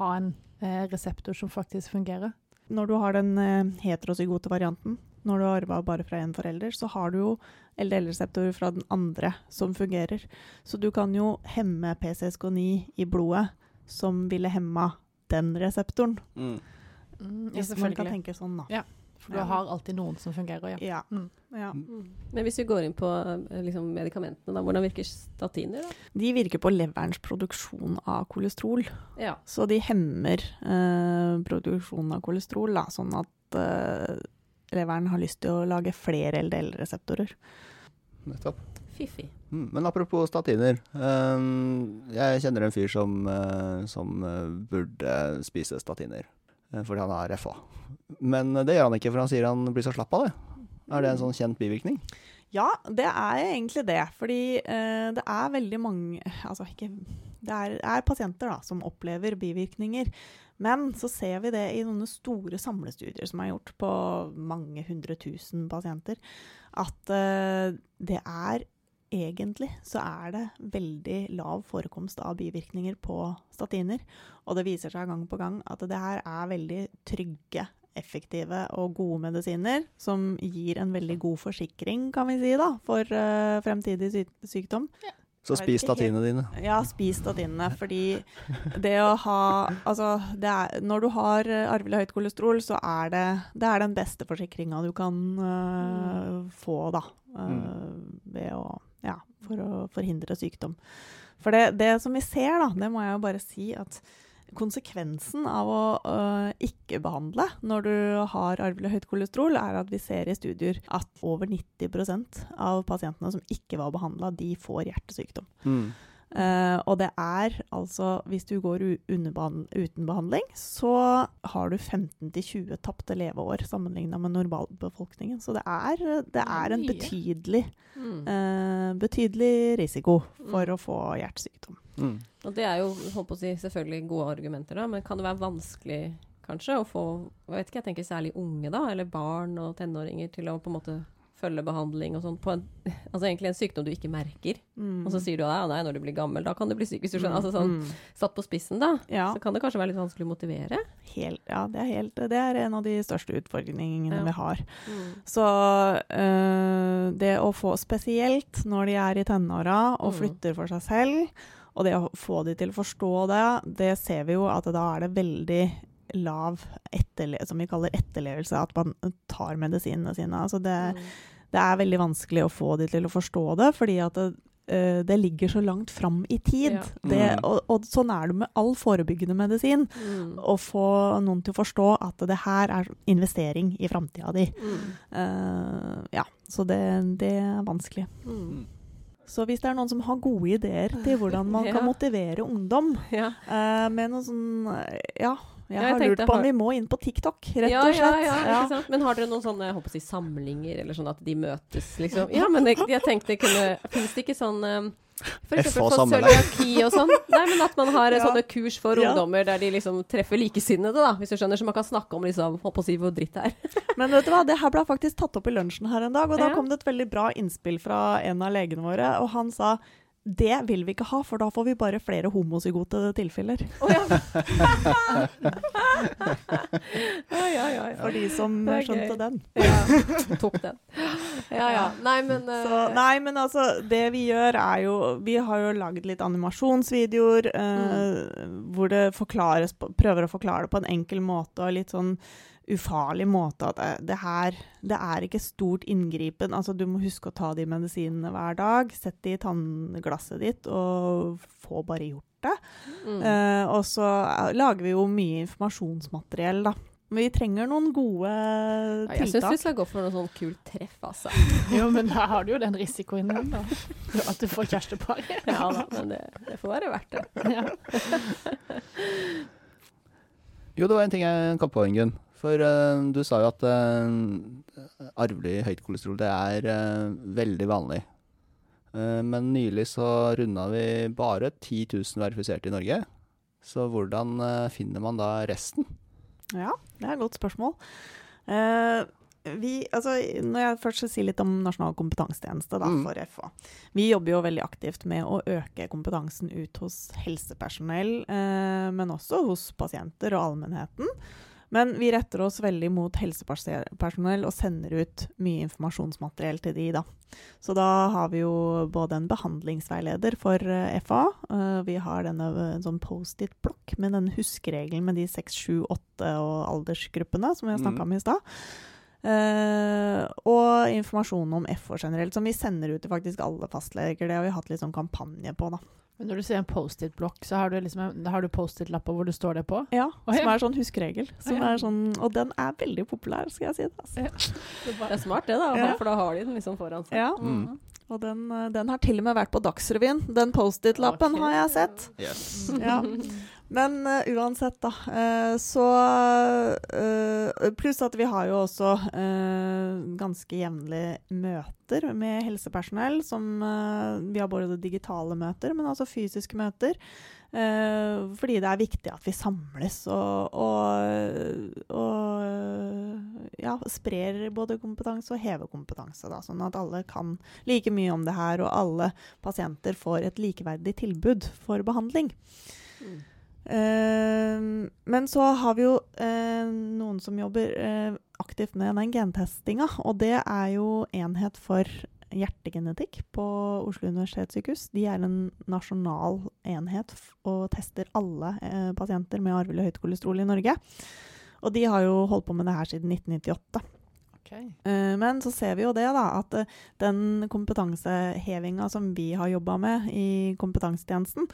ha en eh, reseptor som faktisk fungerer. Når du har den eh, heterozygote varianten, når du har arva bare fra én forelder, så har du jo LDL-reseptorer fra den andre som fungerer. Så du kan jo hemme PCSK9 i blodet, som ville hemma den reseptoren. mm. Mm, ja, Hvis man kan tenke sånn, da. Ja. For du Ja. har alltid noen som fungerer, ja. Ja. Mm. ja. Mm. Men hvis vi går inn på eh, liksom, medikamentene, da, hvordan virker statiner? da? De virker på leverens produksjon av kolesterol. Ja. Så de hemmer eh, produksjonen av kolesterol, da, sånn at eh, leveren har lyst til å lage flere LDL-reseptorer. Nettopp. Fiffig. Mm. Men apropos statiner. ehm, jeg kjenner en fyr som, eh, som eh, burde spise statiner, eh, fordi han har FA. Men det gjør han ikke, for han sier han blir så slapp av det. Er det en sånn kjent bivirkning? Ja, det er egentlig det. Fordi eh, det er veldig mange Altså ikke Det er, er pasienter da, som opplever bivirkninger. Men så ser vi det i noen store samlestudier som er gjort på mange hundre tusen pasienter, at eh, det er egentlig så er det veldig lav forekomst av bivirkninger på statiner. Og det viser seg gang på gang at det her er veldig trygge, effektive og gode medisiner som gir en veldig god forsikring, kan vi si, da, for uh, fremtidig sy sykdom. Så spis statinene dine. Ja, spis statinene, fordi det å ha Altså, det er, når du har eh, arvelig høyt kolesterol, så er det, det er den beste forsikringa du kan eh, få, da. eh, ved å Ja, for å forhindre sykdom. For det, det som vi ser, da, det må jeg jo bare si at konsekvensen av å uh, ikke behandle når du har arvelig høyt kolesterol, er at vi ser i studier at over 90% av pasientene som ikke var behandla, de får hjertesykdom. Mm. Eh, og det er altså Hvis du går uten behandling, så har du 15-20 tapte leveår sammenligna med normalbefolkningen. Så det er, det er en betydelig, eh, betydelig risiko for Mm. å få hjertesykdom. Mm. Og det er jo holdt på å si, selvfølgelig gode argumenter, da, men kan det være vanskelig kanskje å få jeg vet ikke, jeg tenker særlig unge, da, eller barn og tenåringer, til å på en måte følge behandling og sånn på en Altså egentlig en sykdom du ikke merker. Mm. Og så sier du ja, nei, når du blir gammel, da kan du bli syk, hvis du skjønner. Altså sånn Mm. satt på spissen, da. Ja, Så kan det kanskje være litt vanskelig å motivere. helt, ja det, er helt, det er en av de største utfordringene Ja. vi har. Så øh, det å få Spesielt når de er i tenåra og Mm. flytter for seg selv, og det å få de til å forstå det, det ser vi jo at da er det veldig lav etterle som vi kaller etterlevelse, at man tar medisinene sine. Altså det, Mm. det er veldig vanskelig å få de til å forstå det, fordi at det, øh, det ligger så langt fram i tid. Ja. Det, Mm. og, og sånn er det med all forebyggende medisin Mm. å få noen til å forstå at det her er investering i framtida di. Mm. Uh, ja, så det, det er vanskelig. Mm. Så hvis det er noen som har gode ideer til hvordan man kan motivere ungdom Ja. uh, med noe sånn eh, Ja, jeg Ja, jeg har lurt på har- om vi må inn på TikTok, rett ja, og slett. Ja, ja, Ja. Men har dere noen sånne jeg håper å si, samlinger, eller sånn at de møtes, liksom? Ja, men jeg, jeg tenkte kunne Fins det ikke sånn um, for eksempel for cøliaki og sånn? Nei, men at man har Ja. sånne kurs for Ja. ungdommer der de liksom treffer likesinnede, da, hvis du skjønner, så man kan snakke om liksom, holdt på å si hvor dritt det er. Men vet du hva, det her ble faktisk tatt opp i lunsjen her en dag, og da Ja. kom det et veldig bra innspill fra en av legene våre, og han sa det vil vi ikke ha, for da får vi bare flere homozygote tilfeller. Oh, ja. ja, ja, ja, ja. For de som skjønte den. ja. Tok den. Ja, ja. Nei, men uh, Så, nei, men altså, det vi gjør er jo Vi har jo lagd litt animasjonsvideoer eh, hvor det forklares prøver å forklare det på en enkel måte og litt sånn ufarlig måte at det, det her Det er ikke stort inngripen. Altså, du må huske å ta de medisinene hver dag. Sett de i tannglasset ditt, og få bare gjort det. mm. Eh, og så eh, lager vi jo mye informasjonsmateriell, da. Men vi trenger noen gode ja, Jeg syns vi skal gå for noe sånn kult treff, altså. Jo, men da har du jo den risikoen din, da. At du får kjærestepar. Ja da, men det, det får være verdt det. Ja. Jo, det var en ting jeg kom på, Ingunn. For uh, du sa jo at uh, arvelig høyt kolesterol det er uh, veldig vanlig. Men nylig så runda vi bare 10 000 verifiserte i Norge. Så hvordan finner man da resten? Ja, det er et godt spørsmål. Vi, altså, når jeg først skal si litt om Nasjonal kompetansetjeneste da, Mm. for FA. Vi jobber jo veldig aktivt med å øke kompetansen ut hos helsepersonell, eh, men også hos pasienter og allmennheten. Men vi retter oss veldig mot helsepersonell og sender ut mye informasjonsmateriell til de, da. Så da har vi jo både en behandlingsveileder for eh, FA. eh, vi har denne eh, sånn Post-It-blokk med den huskeregelen med de 6, 7, 8 og aldersgruppene som vi har snakka om i stad. Uh, og informasjon om FH generelt, som vi sender ut til faktisk alle fastleger. Det har vi hatt litt sånn kampanje på, da. Men når du sier en Post-It-blokk, så har du liksom du Post-It-lapper hvor du står det på? Ja, oh, ja. Som er sånn huskeregel. Som oh, ja. er sånn, og den er veldig populær, skal jeg si. det, Altså. Det er smart det, da, Ja. for da har de den liksom foran seg. Ja. Mm. Og den, eh, den har til og med vært på Dagsrevyen. Den Post-It-lappen okay. har jeg sett. Yes. Ja. Men uh, uansett, da. Uh, så uh, Pluss at vi har jo også ganske jevnlige møter med helsepersonell. Som Vi har både digitale møter, men også fysiske møter. fordi det er viktig at vi samles og, og, og ja, sprer både kompetanse og hever kompetanse. Da, sånn at alle kan like mye om det her, og alle pasienter får et likeverdig tilbud for behandling. Mm. Eh, men så har vi jo eh, noen som jobber eh, aktivt med den gentestinga, og det er jo Enhet for hjertegenetikk på Oslo universitetssykehus. De er en nasjonal enhet og tester alle pasienter med arvelig høyt kolesterol i Norge. Og de har jo holdt på med det her siden 1998. Ok. Eh, Men så ser vi jo det, da, at den kompetansehevinga som vi har jobba med i kompetansetjenesten,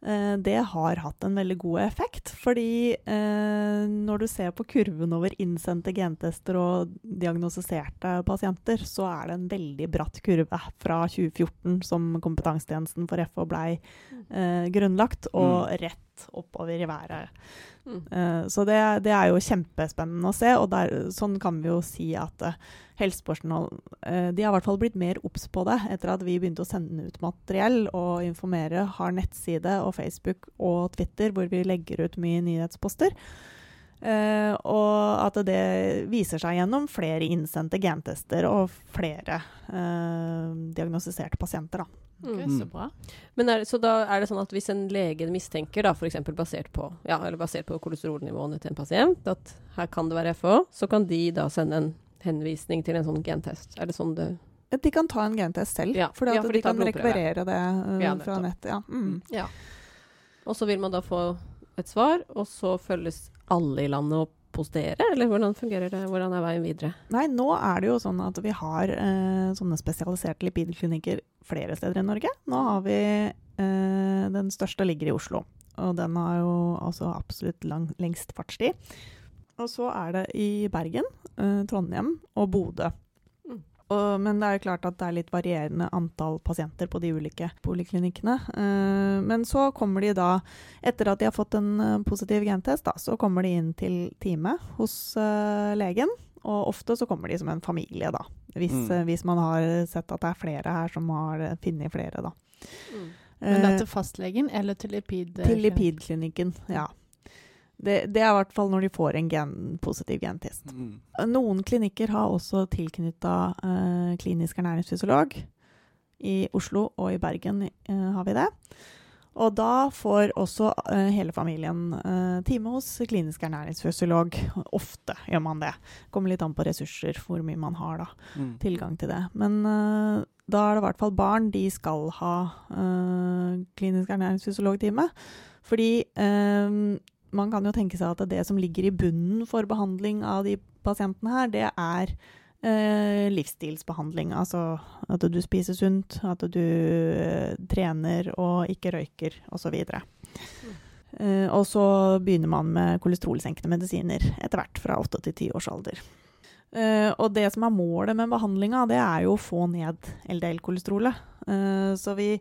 det har hatt en veldig god effekt. Fordi eh, når du ser på kurven over innsendte gentester og diagnostiserte pasienter, så er det en veldig bratt kurve fra 2014 som kompetansetjenesten for FH blei eh, grunnlagt, og rett oppover i været. Mm. Uh, Så det, det er jo kjempespennende å se, og der, sånn kan vi jo si at uh, helsepersonell uh, De har i hvert fall blitt mer obs på det etter at vi begynte å sende ut materiell og informere. Har nettside og Facebook og Twitter hvor vi legger ut mye nyhetsposter. Uh, og at det viser seg gjennom flere innsendte gentester og flere uh, diagnostiserte pasienter. Da. Ok, Mm. Så bra. Men er, så da er det sånn at hvis en lege mistenker, da, f.eks. basert på ja, eller basert på kolesterolnivåene til en pasient, at her kan det være FH, så kan de da sende en henvisning til en sånn gentest. Er det sånn det De kan ta en gentest selv, Ja, fordi ja, for de de kan rekvirere det uh, Ja, fra nettet. Ja. Mm. Ja. Og så vil man da få et svar, og så følges alle i landet opp hos dere, eller hvordan fungerer det? Hvordan er veien videre? Nei, nå er det jo sånn at vi har eh, sånne spesialiserte lipidklinikker flere steder i Norge. Nå har vi eh, Den største ligger i Oslo, og den har jo altså absolutt lang, lengst fartstid. Og så er det i Bergen, eh, Trondheim og Bodø. Mm. Og, men det er klart at det er litt varierende antall pasienter på de ulike poliklinikkene. Eh, men så kommer de da, etter at de har fått en eh, positiv gentest, da, så kommer de inn til time hos eh, legen. Og ofte så kommer de som en familie, da. Hvis, Mm. hvis man har sett at det er flere her som har funnet flere, da. Men det er til fastlegen eller til lipid? til lipidklinikken, ja. Det, det er i hvert fall når de får en gen, positiv gentest. Mm. Noen klinikker har også tilknytta eh, klinisk ernæringsfysiolog. I Oslo og i Bergen eh, har vi det. Og da får også eh, hele familien eh, time hos klinisk ernæringsfysiolog. Ofte gjør man det. Kommer litt an på ressurser, hvor mye man har da Mm. tilgang til det. Men eh, da er det i hvert fall barn. De skal ha eh, klinisk ernæringsfysiologtime. Fordi man kan jo tenke seg at det som ligger i bunnen for behandling av de pasientene her, det er eh, livsstilsbehandling. Altså at du spiser sunt, at du eh, trener og ikke røyker osv. Uh, og så begynner man med kolesterolsenkende medisiner etter hvert, fra 8 til 10 års alder. Uh, og det som er målet med behandlinga, det er jo å få ned LDL-kolesterolet. Uh, så vi,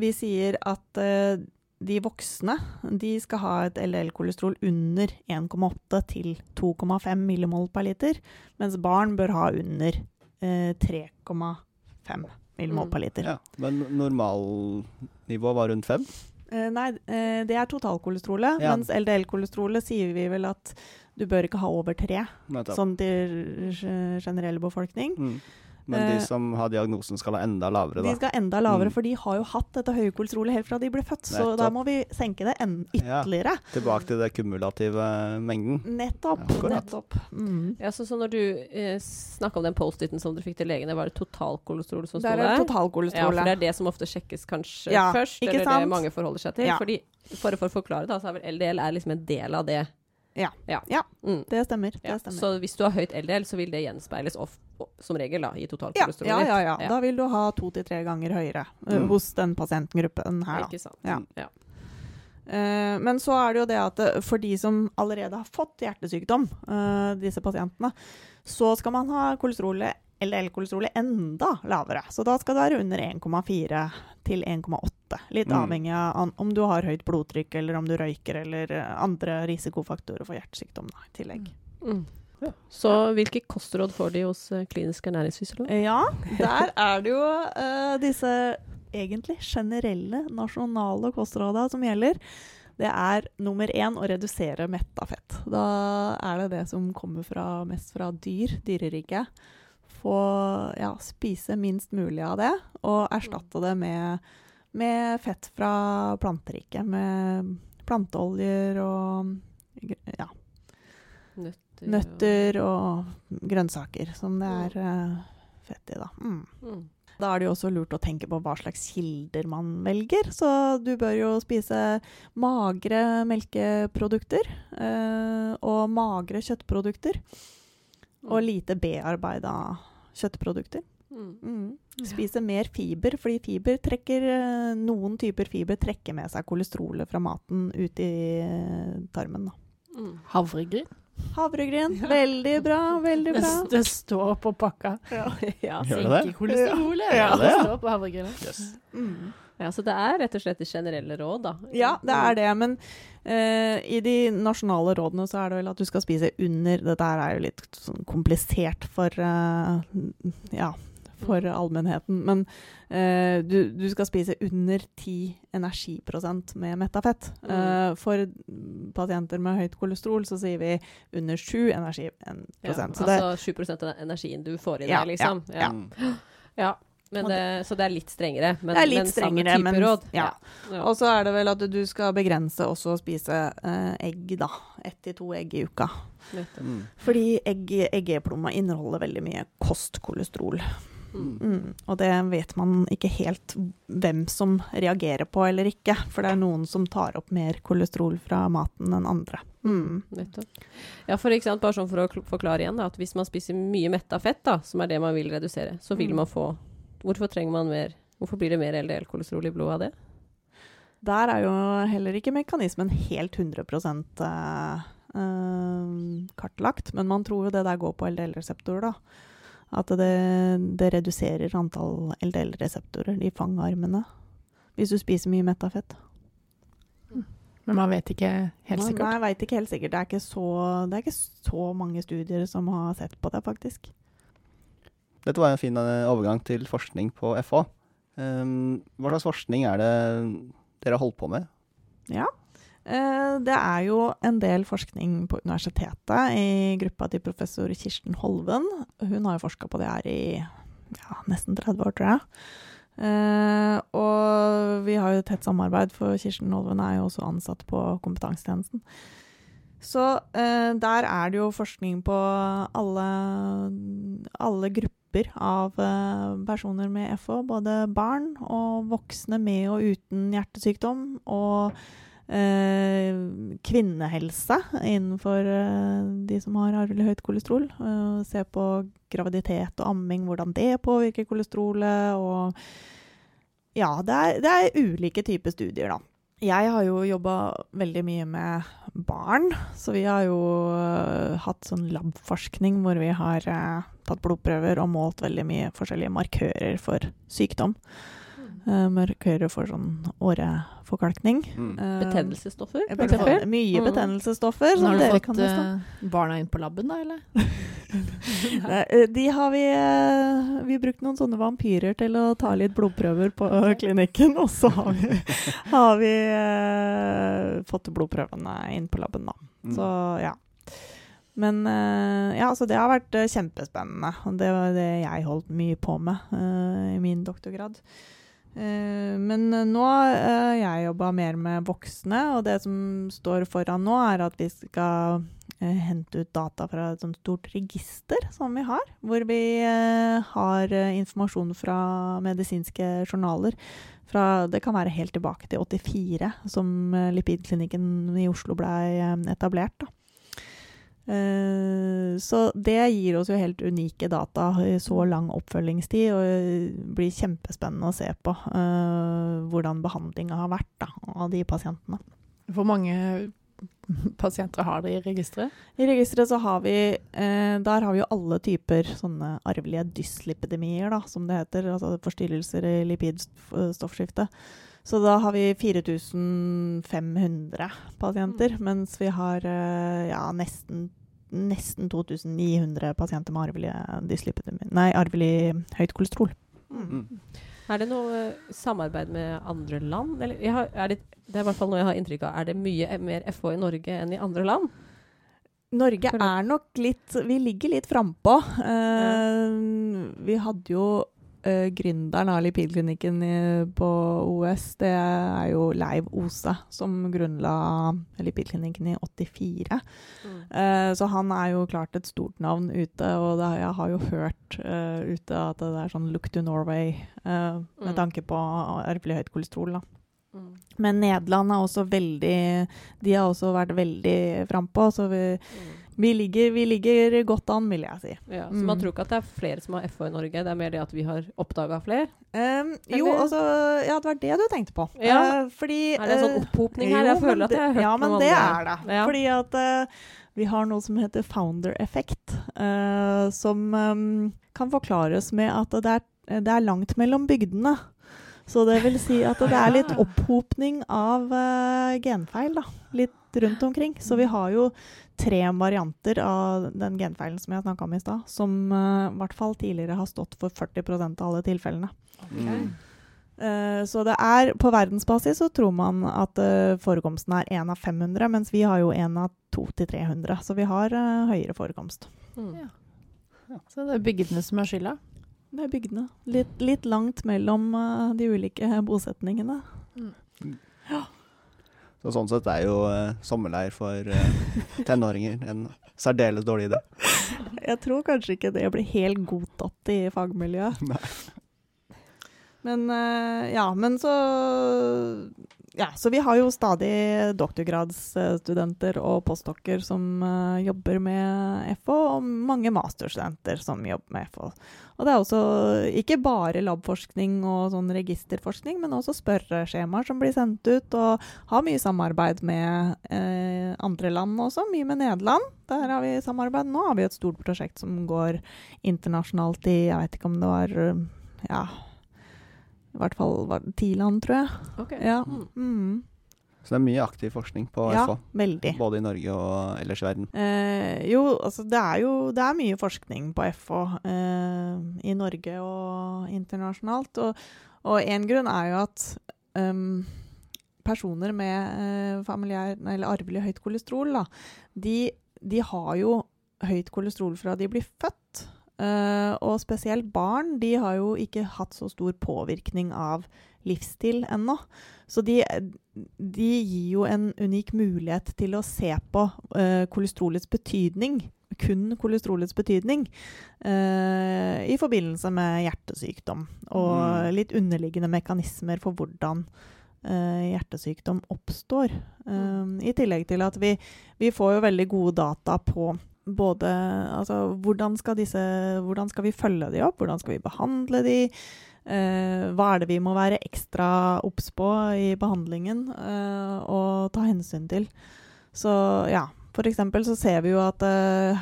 vi sier at eh, de voksne de skal ha et LDL-kolesterol under 1,8 til 2,5 millimol per liter, mens barn bør ha under eh, 3,5 millimol per liter. Ja, men normalnivå var rundt 5? Eh, nei, eh, det er totalkolesterolet. Ja. Mens LDL-kolesterolet sier vi vel at du bør ikke ha over tre, Nettopp. sånn til ge- generell befolkning. Mm. Men de Eh, som har diagnosen, skal ha enda lavere, De da. skal enda lavere, Mm. for de har jo hatt dette høye kolesterolet helt fra de ble født. Så da må vi senke det ytterligere. Ja. Tilbake til det kumulative mengden. Nettopp. Ja, nettopp. Mm. Ja, så, så når du eh, snakka om den Post-It-en som dere fikk til legene, var det totalkolesterol som sto Der Det er Ja, for totalkolesterolet. det er det som ofte sjekkes kanskje Ja, først, ikke eller det mange forholder seg til. Ja. Fordi, for, for å forklare, da, så er vel LDL er liksom en del av det. Ja. ja. Ja. Mm. Det stemmer. Det Ja, stemmer. Så hvis du har høyt LDL, så vil det gjenspeiles off, som regel da, i totalkolesterolet. ja, ja, ja. Ja. Da vil du ha to til tre ganger høyere eh, Mm. hos den pasientgruppen her, da. Ikke sant. Ja. Ja. Eh, men så er det jo det at eh, for de som allerede har fått hjertesykdom, eh, disse pasientene, så skal man ha kolesterolet, LDL-kolesterolet enda lavere. Så da skal det være under 1,4 til 1,8. Litt Mm. avhengig av om du har høyt blodtrykk, eller om du røyker, eller andre risikofaktorer for hjertesykdom da, i tillegg. Mm. Ja. Så hvilke kostråd får de hos eh, klinisk ernæringsfysiolog? Ja, der er det jo uh, disse egentlig generelle nasjonale kostråda som gjelder. Det er nummer én å redusere metta fett. Da er det det som kommer fra, mest fra dyr, dyreriket. Få ja, spise minst mulig av det, og erstatte det med, med fett fra planteriket. Med planteoljer og ja, Nøtter. nøtter og grønnsaker som det er uh, fett i, da. Mm. Mm. Da er det jo også lurt å tenke på hva slags kilder man velger. Så du bør jo spise magre melkeprodukter uh, og magre kjøttprodukter. Og lite bearbeida kjøttprodukter. Mm. Mm. Spise mer fiber, fordi fiber trekker, eh, noen typer fiber trekker med seg kolesterolet fra maten ut i tarmen. Da. Mm. Havregryn. Havregryn, veldig bra, veldig bra. det står på pakka. ja. Gjør det det? Kolesterolet. Ja. Ja, det står på havregrynet. Yes. Mm. ja, så det er rett og slett det generelle råd, da. Ja, det er det, men uh, i de nasjonale rådene så er det vel at du skal spise under Dette er jo litt sånn komplisert for uh, ja, for allmennheten, men eh, du, du skal spise under 10 energiprosent med metafett. Mm. Eh, for pasienter med høyt kolesterol så sier vi under 7 energiprosent. Ja, så det, altså 7% av energien du får i Ja, deg, liksom. ja, Ja. Ja, men det, så det er litt strengere. Men, Det er litt men strengere, samme type men- råd. ja. Ja. Og så er det vel at du skal begrense også å spise eh, egg, da. Ett til to egg i uka. Mm. Fordi egg, eggeplomma inneholder veldig mye kostkolesterol. Mm. Mm. Og det vet man ikke helt hvem som reagerer på eller ikke. For det er noen som tar opp mer kolesterol fra maten enn andre. Mm. Ja, for, ikke sant, bare sånn for å forklare igjen, da, at hvis man spiser mye metta fett, da, som er det man vil redusere, så vil Mm. man få Hvorfor trenger man mer Hvorfor blir det mer LDL-kolesterol i blodet av det? Der er jo heller ikke mekanismen helt 100 eh, eh, kartlagt. Men man tror jo det der går på LDL-reseptorer, da. At det, det reduserer antall LDL-reseptorer, de fangarmene. Hvis du spiser mye metta fett. Men man vet ikke helt sikkert. Nei, jeg veit ikke helt sikkert. Det er ikke, så, det er ikke så mange studier som har sett på det, faktisk. Dette var en fin eh, overgang til forskning på FH. Um, hva slags forskning er det dere har holdt på med? Ja. Eh, Det er jo en del forskning på universitetet i gruppa til professor Kirsten Holven. Hun har jo forska på det her i ja, nesten 30 år, tror jeg. Eh, og vi har jo et tett samarbeid, for Kirsten Holven er jo også ansatt på kompetansetjenesten. Så eh, der er det jo forskning på alle, alle grupper av personer med FH. Både barn og voksne med og uten hjertesykdom. Og kvinnehelse innenfor eh, de som har arvelig høyt kolesterol. Eh, se på graviditet og amming, hvordan det påvirker kolesterolet. Og ja, det er, det er ulike typer studier, da. Jeg har jo jobba veldig mye med barn, så vi har jo eh, hatt sånn labforskning hvor vi har eh, tatt blodprøver og målt veldig mye forskjellige markører for sykdom. Uh, mørk får sånn åreforkalkning. Mm. Eh, Betennelsesstoffer, eh, eksempel. Mye Mm. betennelsesstoffer. Men har du dere fått eh, barna inn på laben, da, eller? Eh, De har vi eh, Vi har brukt noen sånne vampyrer til å ta litt blodprøver på klinikken, og så har vi, har vi uh, fått blodprøvene inn på laben, da. Mm. Så ja. Men eh, ja, så det har vært eh, kjempespennende. Og det var det jeg holdt mye på med uh, i min doktorgrad. Eh, men eh, nå har jeg jobba mer med voksne, og det som står foran nå, er at vi skal eh, hente ut data fra et sånt stort register som vi har, hvor vi eh, har eh, informasjon fra medisinske journaler. Fra, det kan være helt tilbake til 84, som eh, Lipidklinikken i Oslo ble eh, etablert. da. Eh, så det gir oss jo helt unike data i så lang oppfølgingstid, og det blir kjempespennende å se på eh, hvordan behandlinga har vært da, av de pasientene. Hvor mange pasienter har dere i registeret? I registeret så har vi eh, Der har vi jo alle typer sånne arvelige dyslipidemier, da, som det heter. Altså forstyrrelser i lipidstoffskiftet. Så da har vi 4500 pasienter, mens vi har eh, ja, nesten, nesten 2900 pasienter med arvelig dyslipidemi Nei, arvelig høyt kolesterol. Mm. Er det noe eh, samarbeid med andre land? Eller, jeg har, er det, det er i hvert fall noe jeg har inntrykk av. Er det mye eh, mer FH i Norge enn i andre land? Norge er nok litt Vi ligger litt frampå. Uh, vi hadde jo uh, gründeren av lipidklinikken i- på OS. Det er jo Leiv Ose, som grunnla lipidklinikken i 84. Eh, så han er jo klart et stort navn ute, og det, jeg har jo hørt uh, ute at det er sånn look to Norway uh, med Mm. tanke på arvelig høyt kolesterol. da. Mm. Men Nederland er også veldig De har også vært veldig frampå, så vi, Mm. Vi, ligger, vi ligger godt an, vil jeg si. Ja, så man Mm. tror ikke at det er flere som har FH i Norge, det er mer det at vi har oppdaga flere? Um, jo, altså Ja, det var det du tenkte på. Ja. Uh, fordi Er det en sånn eh, opphopning her? jo, Jeg føler at jeg har hørt Ja, noe om det Ja, men det er det. Ja. Fordi at uh, vi har noe som heter founder-effekt, uh, som um, kan forklares med at det er, det er langt mellom bygdene. Så det vil si at det er litt opphopning av genfeil da, litt rundt omkring. Så vi har jo tre varianter av den genfeilen som jeg snakka om i stad, som uh, i hvert fall tidligere har stått for 40% av alle tilfellene. Okay. Uh, så det er, på verdensbasis så tror man at uh, forekomsten er 1 av 500, mens vi har jo 1 av 2-300, Så vi har eh, høyere forekomst. Mm. Ja. Så det er bygdene som er skylda? Det er bygdene. Litt, litt langt mellom eh, de ulike bosetningene. Så sånn sett er jo eh, sommerleir for eh, tenåringer en særdeles dårlig idé. Jeg tror kanskje ikke det blir helt godtatt i fagmiljøet. Nei. Men eh, ja, men så Ja, så vi har jo stadig doktorgradsstudenter og postdokker som uh, jobber med FO, og mange masterstudenter som jobber med FO. Og det er også ikke bare labforskning og sånn registerforskning, men også spørreskjemaer som blir sendt ut, og har mye samarbeid med uh, andre land også, mye med Nederland. Der har vi samarbeid. Nå har vi et stort prosjekt som går internasjonalt i Jeg vet ikke om det var uh, ja, i hvert fall var det Tiland, tror jeg. Okay. Ja. Mm. Mm. Så det er mye aktiv forskning på ja FH, veldig. både i Norge og ellers i verden. Eh, jo, altså det er jo det er mye forskning på FH eh, i Norge og internasjonalt. Og, én en grunn er jo at um, personer med eh, familiær, eller arvelig høyt kolesterol, da, de, de har jo høyt kolesterol fra de blir født. Eh, og spesielt barn de har jo ikke hatt så stor påvirkning av livsstil ennå. Så de, de gir jo en unik mulighet til å se på uh, kolesterolets betydning, kun kolesterolets betydning, uh, i forbindelse med hjertesykdom. Og Mm. litt underliggende mekanismer for hvordan hjertesykdom oppstår. Eh, I tillegg til at vi, vi får jo veldig gode data på både altså, hvordan, skal disse, hvordan skal vi følge de opp, hvordan skal vi behandle de, eh, hva er det vi må være ekstra obs på i behandlingen eh, og ta hensyn til. Så ja, For eksempel så ser vi jo at, eh,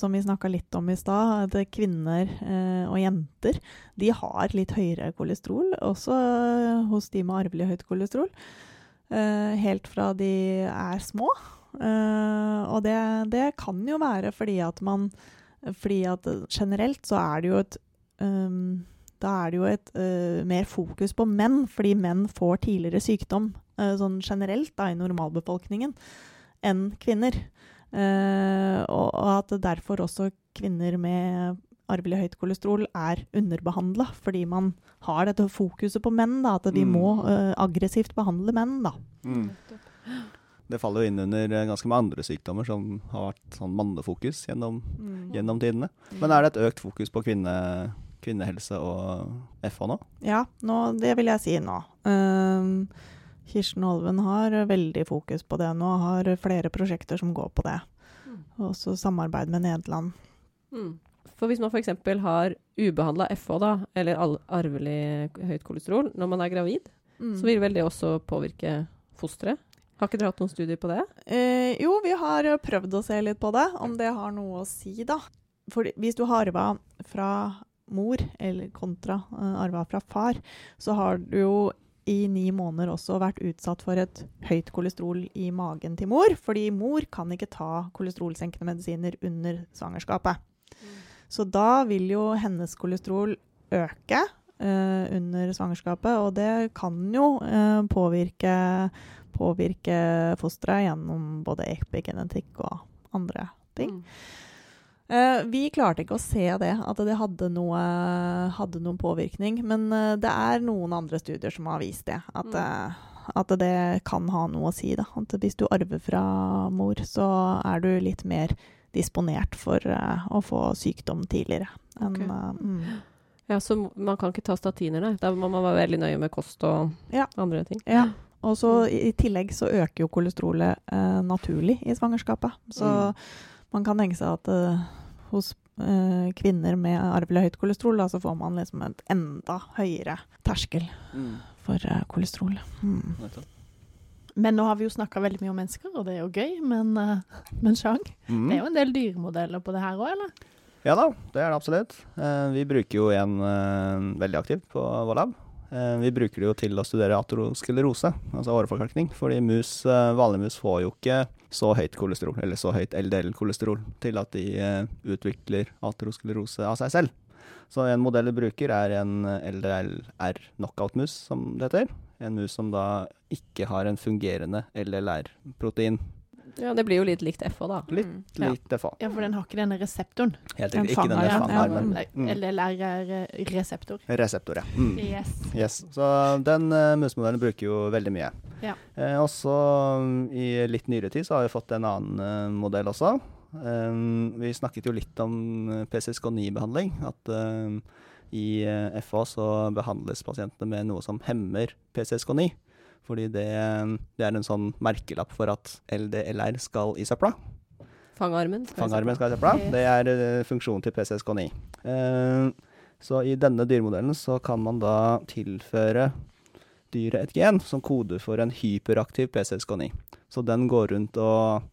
som vi snakka litt om i stad, at kvinner eh, og jenter de har litt høyere kolesterol, også eh, hos de med arvelig høyt kolesterol. eh, helt fra de er små. Eh, og det, det kan jo være fordi at man Fordi at generelt så er det jo et um, da er det jo et uh, mer fokus på menn, fordi menn får tidligere sykdom uh, sånn generelt da, i normalbefolkningen enn kvinner. Uh, og, og at derfor også kvinner med arvelig høyt kolesterol er underbehandla, fordi man har dette fokuset på menn, da, at de Mm. må uh, aggressivt behandle menn. da. Mm. Det faller jo inn under eh, ganske mange andre sykdommer som har vært sånn mannefokus gjennom, gjennom tidene. Men er det et økt fokus på kvinne, kvinnehelse og FH nå? Ja, nå, det vil jeg si nå. Um, Kirsten Holven har veldig fokus på det nå, har flere prosjekter som går på det. Mm. Også samarbeid med Nederland. Mm. For hvis man f.eks. har ubehandla FH, da, eller arvelig høyt kolesterol, når man er gravid, Mm. så vil vel det også påvirke fosteret? Har ikke dere hatt noen studier på det? Eh, jo, vi har eh, prøvd å se litt på det, om det har noe å si, da. For hvis du har arva fra mor, eller kontra uh, arva fra far, så har du jo i ni måneder også vært utsatt for et høyt kolesterol i magen til mor, fordi mor kan ikke ta kolesterolsenkende medisiner under svangerskapet. Så da vil jo hennes kolesterol øke eh, under svangerskapet, og det kan jo eh, påvirke, påvirke fosteret gjennom både epigenetikk og andre ting. Eh, vi klarte ikke å se det, at det hadde noe, hadde noen påvirkning. Men uh, det er noen andre studier som har vist det. At, eh, at det kan ha noe å si. Hvis du arver fra mor, så er du litt mer disponert for å få sykdom tidligere. Enn, okay. mm. Ja, Så man kan ikke ta statiner, nei. Da må man være veldig nøye med kost og Ja. andre ting. Ja. Og så i i tillegg så øker jo kolesterolet eh, naturlig i svangerskapet. Så Mm. man kan tenke seg at eh, hos eh, kvinner med arvelig høyt kolesterol, da, så får man liksom et enda høyere terskel for eh, kolesterol. Mm. Men nå har vi jo snakka veldig mye om mennesker, og det er jo gøy. Men, uh, men Chang, Mm. det er jo en del dyremodeller på det her òg, eller? Ja da, det er det absolutt. Eh, vi bruker jo en eh, veldig aktivt på vår lab. Eh, vi bruker det jo til å studere atroskelerose, altså åreforkalkning. Fordi mus, eh, vanlige mus får jo ikke så høyt kolesterol, eller så høyt LDL-kolesterol, til at de eh, utvikler aterosklerose av seg selv. Så en modell vi bruker er en LDLR-knockout-mus, som det heter. En mus som da ikke har en fungerende LLR-protein. Ja, det blir jo litt likt FH, da. Litt, Mm. Ja. litt DFA. Ja, for den har ikke denne reseptoren. Helt Den riktig. Ikke denne fanger, ja. Mm. LLR er eh, reseptor. Ja. Mm. Yes. Yes. Så den uh, musmodellen bruker jo veldig mye. Ja. Eh, også um, i litt nyere tid så har vi fått en annen uh, modell også. Um, vi snakket jo litt om uh, PCSK9-behandling. At uh, i uh, FA så behandles pasientene med noe som hemmer PCSK9. Fordi det, um, det er en sånn merkelapp for at LDLR skal i søpla. Fangarmen. skal Fangarmen skal i søpla. Det er eh, funksjonen til PCSK9. Eh, så i denne dyremodellen så kan man da tilføre dyret et gen som koder for en hyperaktiv PCSK9. Så den går rundt og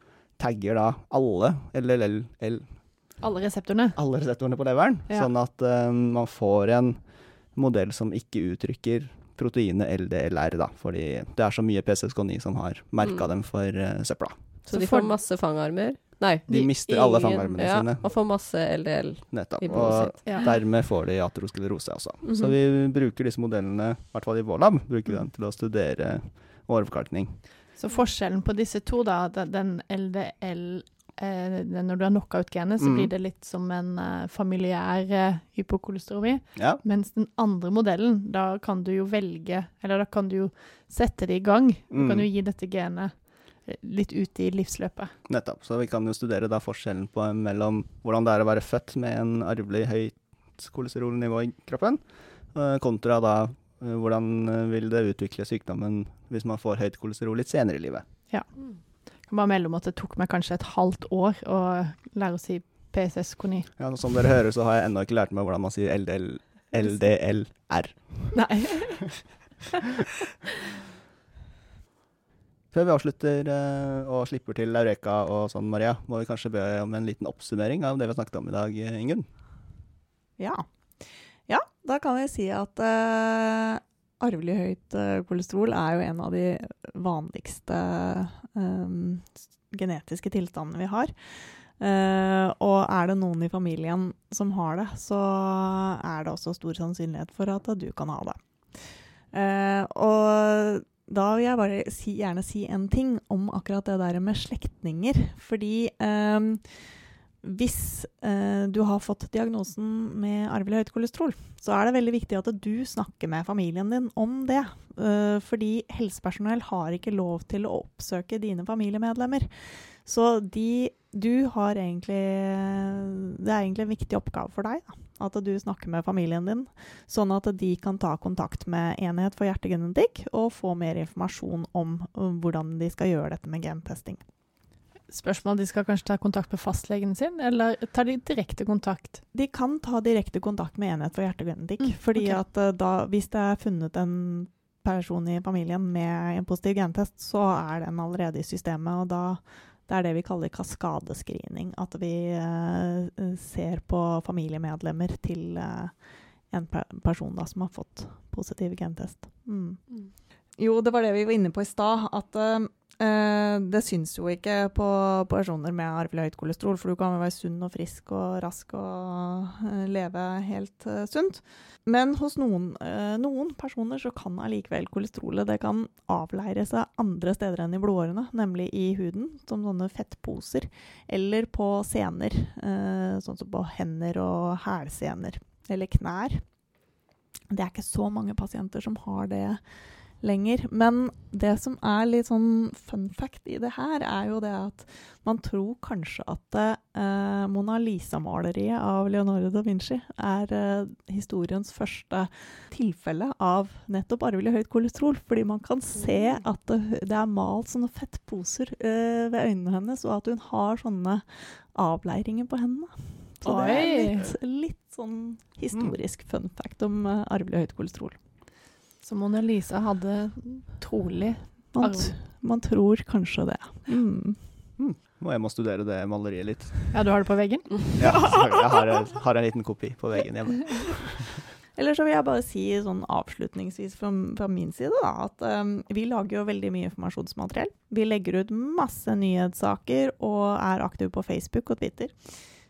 tagger da alle LLL, Alle reseptorene. alle reseptorene på leveren, Ja. sånn at eh, man får en modell som ikke uttrykker proteinet LDLR, da, fordi det er så mye PCSK9 som har merka Mm. dem for uh, søpla. Så Så de får masse fangarmer. Nei, De mister alle ingen- fangarmene ja, sine. Og får masse LDL Nettopp. i Og blodet sitt. Ja. Dermed får de aterosklerose også. Så Mhm. vi bruker disse modellene, i hvert fall i vår lab, bruker vi den til å studere åreforkalkning. Så forskjellen på disse to, da, den LDL Når du har knocka ut genet, så Mm. blir det litt som en eh, familiær eh, hypokolesteroli. Ja, Mens den andre modellen, da kan du jo velge Eller da kan du jo sette det i gang. Du Mm. kan jo gi dette genet eh, litt ut i livsløpet. nettopp. Så vi kan jo studere da forskjellen på, mellom hvordan det er å være født med en arvelig høyt kolesterolnivå i kroppen, eh, kontra da eh, hvordan eh, vil det utvikle sykdommen hvis man får høyt kolesterol litt senere i livet. Mm. Jeg kan bare melde om at det tok meg kanskje et halvt år å lære å si PSS-koni. Ja, som dere hører, så har jeg ennå ikke lært meg hvordan man sier LDL, LDLR. Nei. Før vi avslutter eh, og slipper til Eureka og sånn, Maria, må vi kanskje be om en liten oppsummering av det vi har snakket om i dag, Ingunn? Ja. ja, da kan vi si at eh, arvelig høyt eh, kolesterol er jo en av de vanligste um, genetiske tilstandene vi har. Uh, og er det noen i familien som har det, så er det også stor sannsynlighet for at du kan ha det. Uh, og da vil jeg bare si, gjerne si en ting om akkurat det der med slektninger. Fordi eh, hvis eh, du har fått diagnosen med arvelig høyt kolesterol, så er det veldig viktig at du snakker med familien din om det. Eh, fordi helsepersonell har ikke lov til å oppsøke dine familiemedlemmer. Så de, du har egentlig Det er egentlig en viktig oppgave for deg. Da. At du snakker med familien din, sånn at de kan ta kontakt med Enhet for hjertegenetikk og få mer informasjon om, om hvordan de skal gjøre dette med gentesting. Spørsmål, De skal kanskje ta kontakt med fastlegen sin, eller tar de direkte kontakt? De kan ta direkte kontakt med Enhet for hjertegenetikk. Mm, fordi ok. at eh, da, hvis det er funnet en person i familien med en positiv gentest, så er den allerede i systemet. og da det er det vi kaller kaskadescreening. At vi eh, ser på familiemedlemmer til eh, en pe person da, som har fått positiv gentest. Mm. Jo, det var det vi var inne på i stad. At eh, eh, det syns jo ikke på personer med arvelig høyt kolesterol, for du kan være sunn og frisk og rask og eh, leve helt eh, sunt. Men hos noen, eh, noen personer så kan allikevel kolesterolet det kan avleire seg andre steder enn i blodårene, nemlig i huden, som sånne fettposer, eller på sener, eh, sånn som på hender og hælsener, eller knær. Det er ikke så mange pasienter som har det lenger. Men det som er litt sånn fun fact i det her, er jo det at man tror kanskje at eh, Mona Lisa-maleriet av Leonardo da Vinci er eh, historiens første tilfelle av nettopp arvelig høyt kolesterol. Fordi man kan se at det, det er malt sånne fettposer eh, ved øynene hennes, og at hun har sånne avleiringer på hendene. Så det er litt, litt sånn historisk fun fact om eh, arvelig høyt kolesterol. Så Mona Lisa hadde trolig Man, t- man tror kanskje det. Mm. Må jeg må studere det maleriet litt. Ja, du har det på veggen? Ja, jeg har, en- har en liten kopi på veggen hjemme. Eller så vil jeg bare si sånn avslutningsvis fra, fra min side da, at um, vi lager jo veldig mye informasjonsmateriell. Vi legger ut masse nyhetssaker og er aktive på Facebook og Twitter.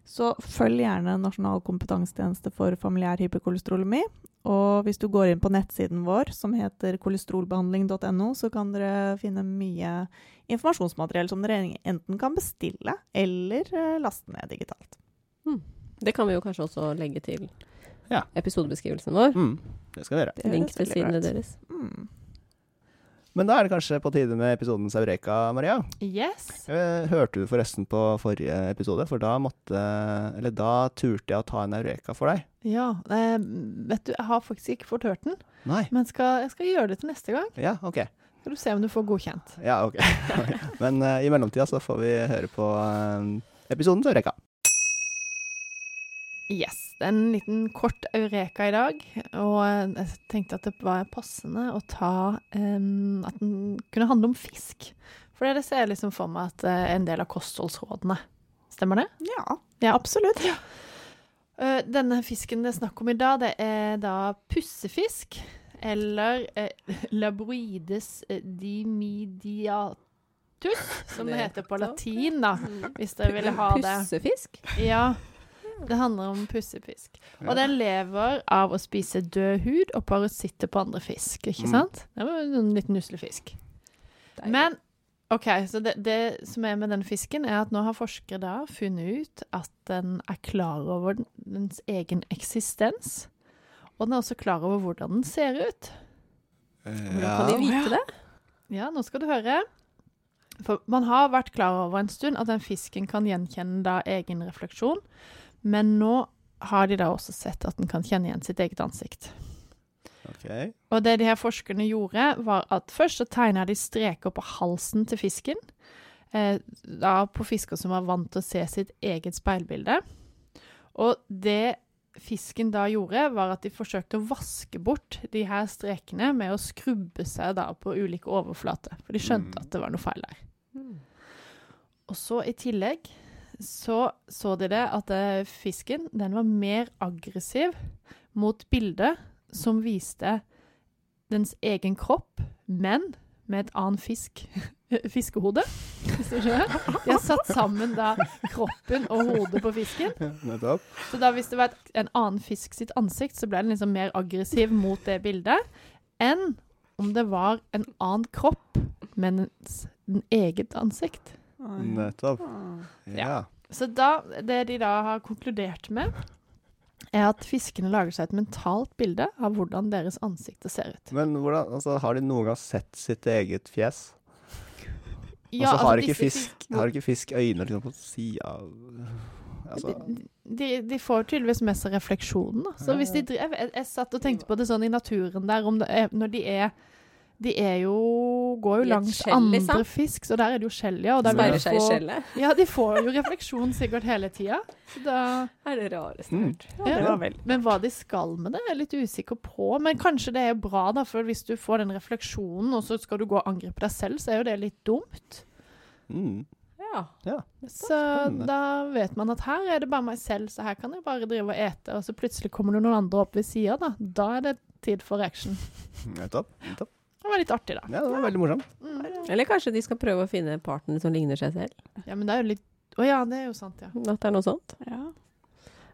Så følg gjerne Nasjonal kompetansetjeneste for familiær hyperkolesterolemi. Og hvis du går inn på nettsiden vår, som heter kolesterolbehandling.no, så kan dere finne mye informasjonsmateriell som dere enten kan bestille eller eh, laste ned digitalt. Det kan vi jo kanskje også legge til Ja. episodebeskrivelsen vår. Mm, det skal dere. Link til sidene deres. Mm. Men da er det kanskje på tide med episodens Eureka, Maria. Yes. Eh, Hørte du forresten på forrige episode? For da måtte Eller da turte jeg å ta en Eureka for deg. Ja. Eh, vet du, jeg har faktisk ikke fått hørt den, Nei. men skal, jeg skal gjøre det til neste gang. Ja, OK. Skal du se om du får godkjent. Ja, ok. Men eh, i mellomtida så får vi høre på uh, episodens Eureka. Yes. Det er en liten kort eureka i dag, og eh, jeg tenkte at det var passende å ta um, At den kunne handle om fisk. For det ser jeg liksom for meg at det er en del av kostholdsrådene. Stemmer det? Ja, Ja. absolutt. Eh, denne fisken det er snakk om i dag, det er da pussefisk. Eller eh, labroides eh, dimidiatus, som det Det- heter på latin, da. Hvis dere ville ha det. Pussefisk? Ja. Det handler om pussefisk. Og den lever av å spise død hud og parasitter på andre fisk, ikke Mm. sant? Det var en liten uslefisk. Men OK, så det, det som er med den fisken, er at nå har forskere da funnet ut at den er klar over dens egen eksistens. Og den er også klar over hvordan den ser ut. Hvordan kan de vite det? Ja, nå skal du høre. For man har vært klar over en stund at den fisken kan gjenkjenne da egen refleksjon, men nå har de da også sett at den kan kjenne igjen sitt eget ansikt. Ok. Og det de her forskerne gjorde, var at først så tegna de streker på halsen til fisken. Eh, da på fisker som var vant til å se sitt eget speilbilde. Og det fisken da gjorde, var at de forsøkte å vaske bort de her strekene med å skrubbe seg da på ulike overflater. For de skjønte Mm. at det var noe feil der. Og så i tillegg så så de det at eh, fisken den var mer aggressiv mot bildet som viste dens egen kropp, men med et annet fisk, fiskehode. De har satt sammen da kroppen og hodet på fisken. Så da hvis det var et, en annen fisk sitt ansikt, så ble den liksom mer aggressiv mot det bildet enn om det var en annen kropp, men en eget ansikt. Nettopp. Ja. Så da, det de da har konkludert med, er at fiskene lager seg et mentalt bilde av hvordan deres ansikter ser ut. Men hvordan, altså, har de noen gang sett sitt eget fjes? Og så har, altså, ikke fisk, fisk, har ikke fisk øyne liksom på sida av altså, de, de får tydeligvis med seg refleksjonen. Da. Så hvis de, jeg, jeg, jeg satt og tenkte på det sånn i naturen der, om det er, når de er De er jo Går jo langs skjell, liksom. andre fisk, så der er det jo skjell, ja. Og Speiler seg i skjellet. Ja, de får jo refleksjon sikkert hele tida. Så da er det rareste Mm. jeg har hørt. Ja, det var. Men hva de skal med det, er jeg litt usikker på. Men kanskje det er bra, da, for hvis du får den refleksjonen, og så skal du gå og angripe deg selv, så er jo det litt dumt. mm. Ja. Så da vet man at her er det bare meg selv, så her kan jeg bare drive og ete, og så plutselig kommer det noen andre opp ved sida, da. Da er det tid for action. Nettopp. nettopp. Det var litt artig, da. Ja, det var veldig morsomt. Mm. Eller kanskje de skal prøve å finne partner som ligner seg selv. Ja, men det er jo litt Å ja, det er jo sant, ja. At det er noe sånt. Ja.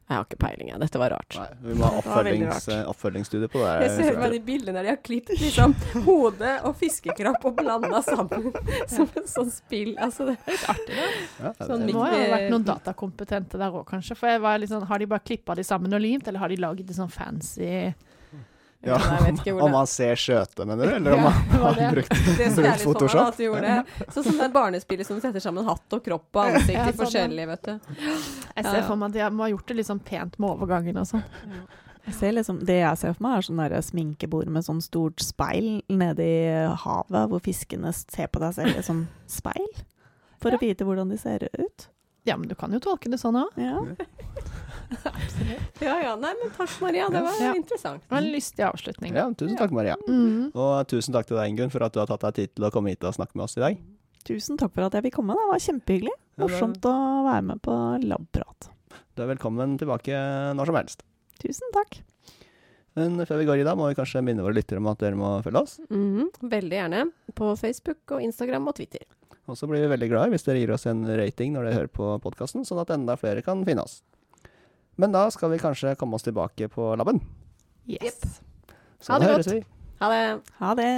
Jeg har ikke peiling, jeg. Dette var rart. Nei, vi må ha oppfølgings, oppfølgingsstudie på det. Jeg ser meg de bildene der de har klippet liksom hode og fiskekropp og blanda sammen som en sånn spill. Altså, det er litt artig, da. Ja, det- Sånn Det må jo ha vært noen datakompetente der òg, kanskje. For jeg var litt sånn Har de bare klippa de sammen og limt, eller har de laget det sånn fancy ja, om han man ser skjøte, mener du? Eller om Ja, man har det. brukt Det er Brukt Photoshop? at de gjorde det. Sånn som det barnespillet som setter sammen hatt og kropp og ansikt Ja, i sånn, forskjellig, vet du. Jeg ser for meg at de må ha gjort det litt sånn pent med overgangen og sånn. Jeg ser liksom, det jeg ser for meg, er sånn der sminkebord med sånn stort speil nede i havet, hvor fiskene ser på deg selv i sånn speil. For å vite hvordan de ser ut. Ja, men du kan jo tolke det sånn òg. Ja. Ja ja, nei, men takk Maria, det var Ja. interessant. Det var en lystig avslutning. Ja, tusen takk, Maria. Mm. Og tusen takk til deg, Ingunn, for at du har tatt deg tid til å komme hit og snakke med oss i dag. Tusen takk for at jeg fikk komme. Det var kjempehyggelig. Morsomt å være med på labprat. Du er velkommen tilbake når som helst. Tusen takk. Men før vi går i dag, må vi kanskje minne våre lyttere om at dere må følge oss. Mhm, veldig gjerne. På Facebook og Instagram og Twitter. Og så blir vi veldig glad hvis dere gir oss en rating når dere hører på podkasten, sånn at enda flere kan finne oss. Men da skal vi kanskje komme oss tilbake på laben. Yes. Så Ha det godt. vi. Ha det. Ha det.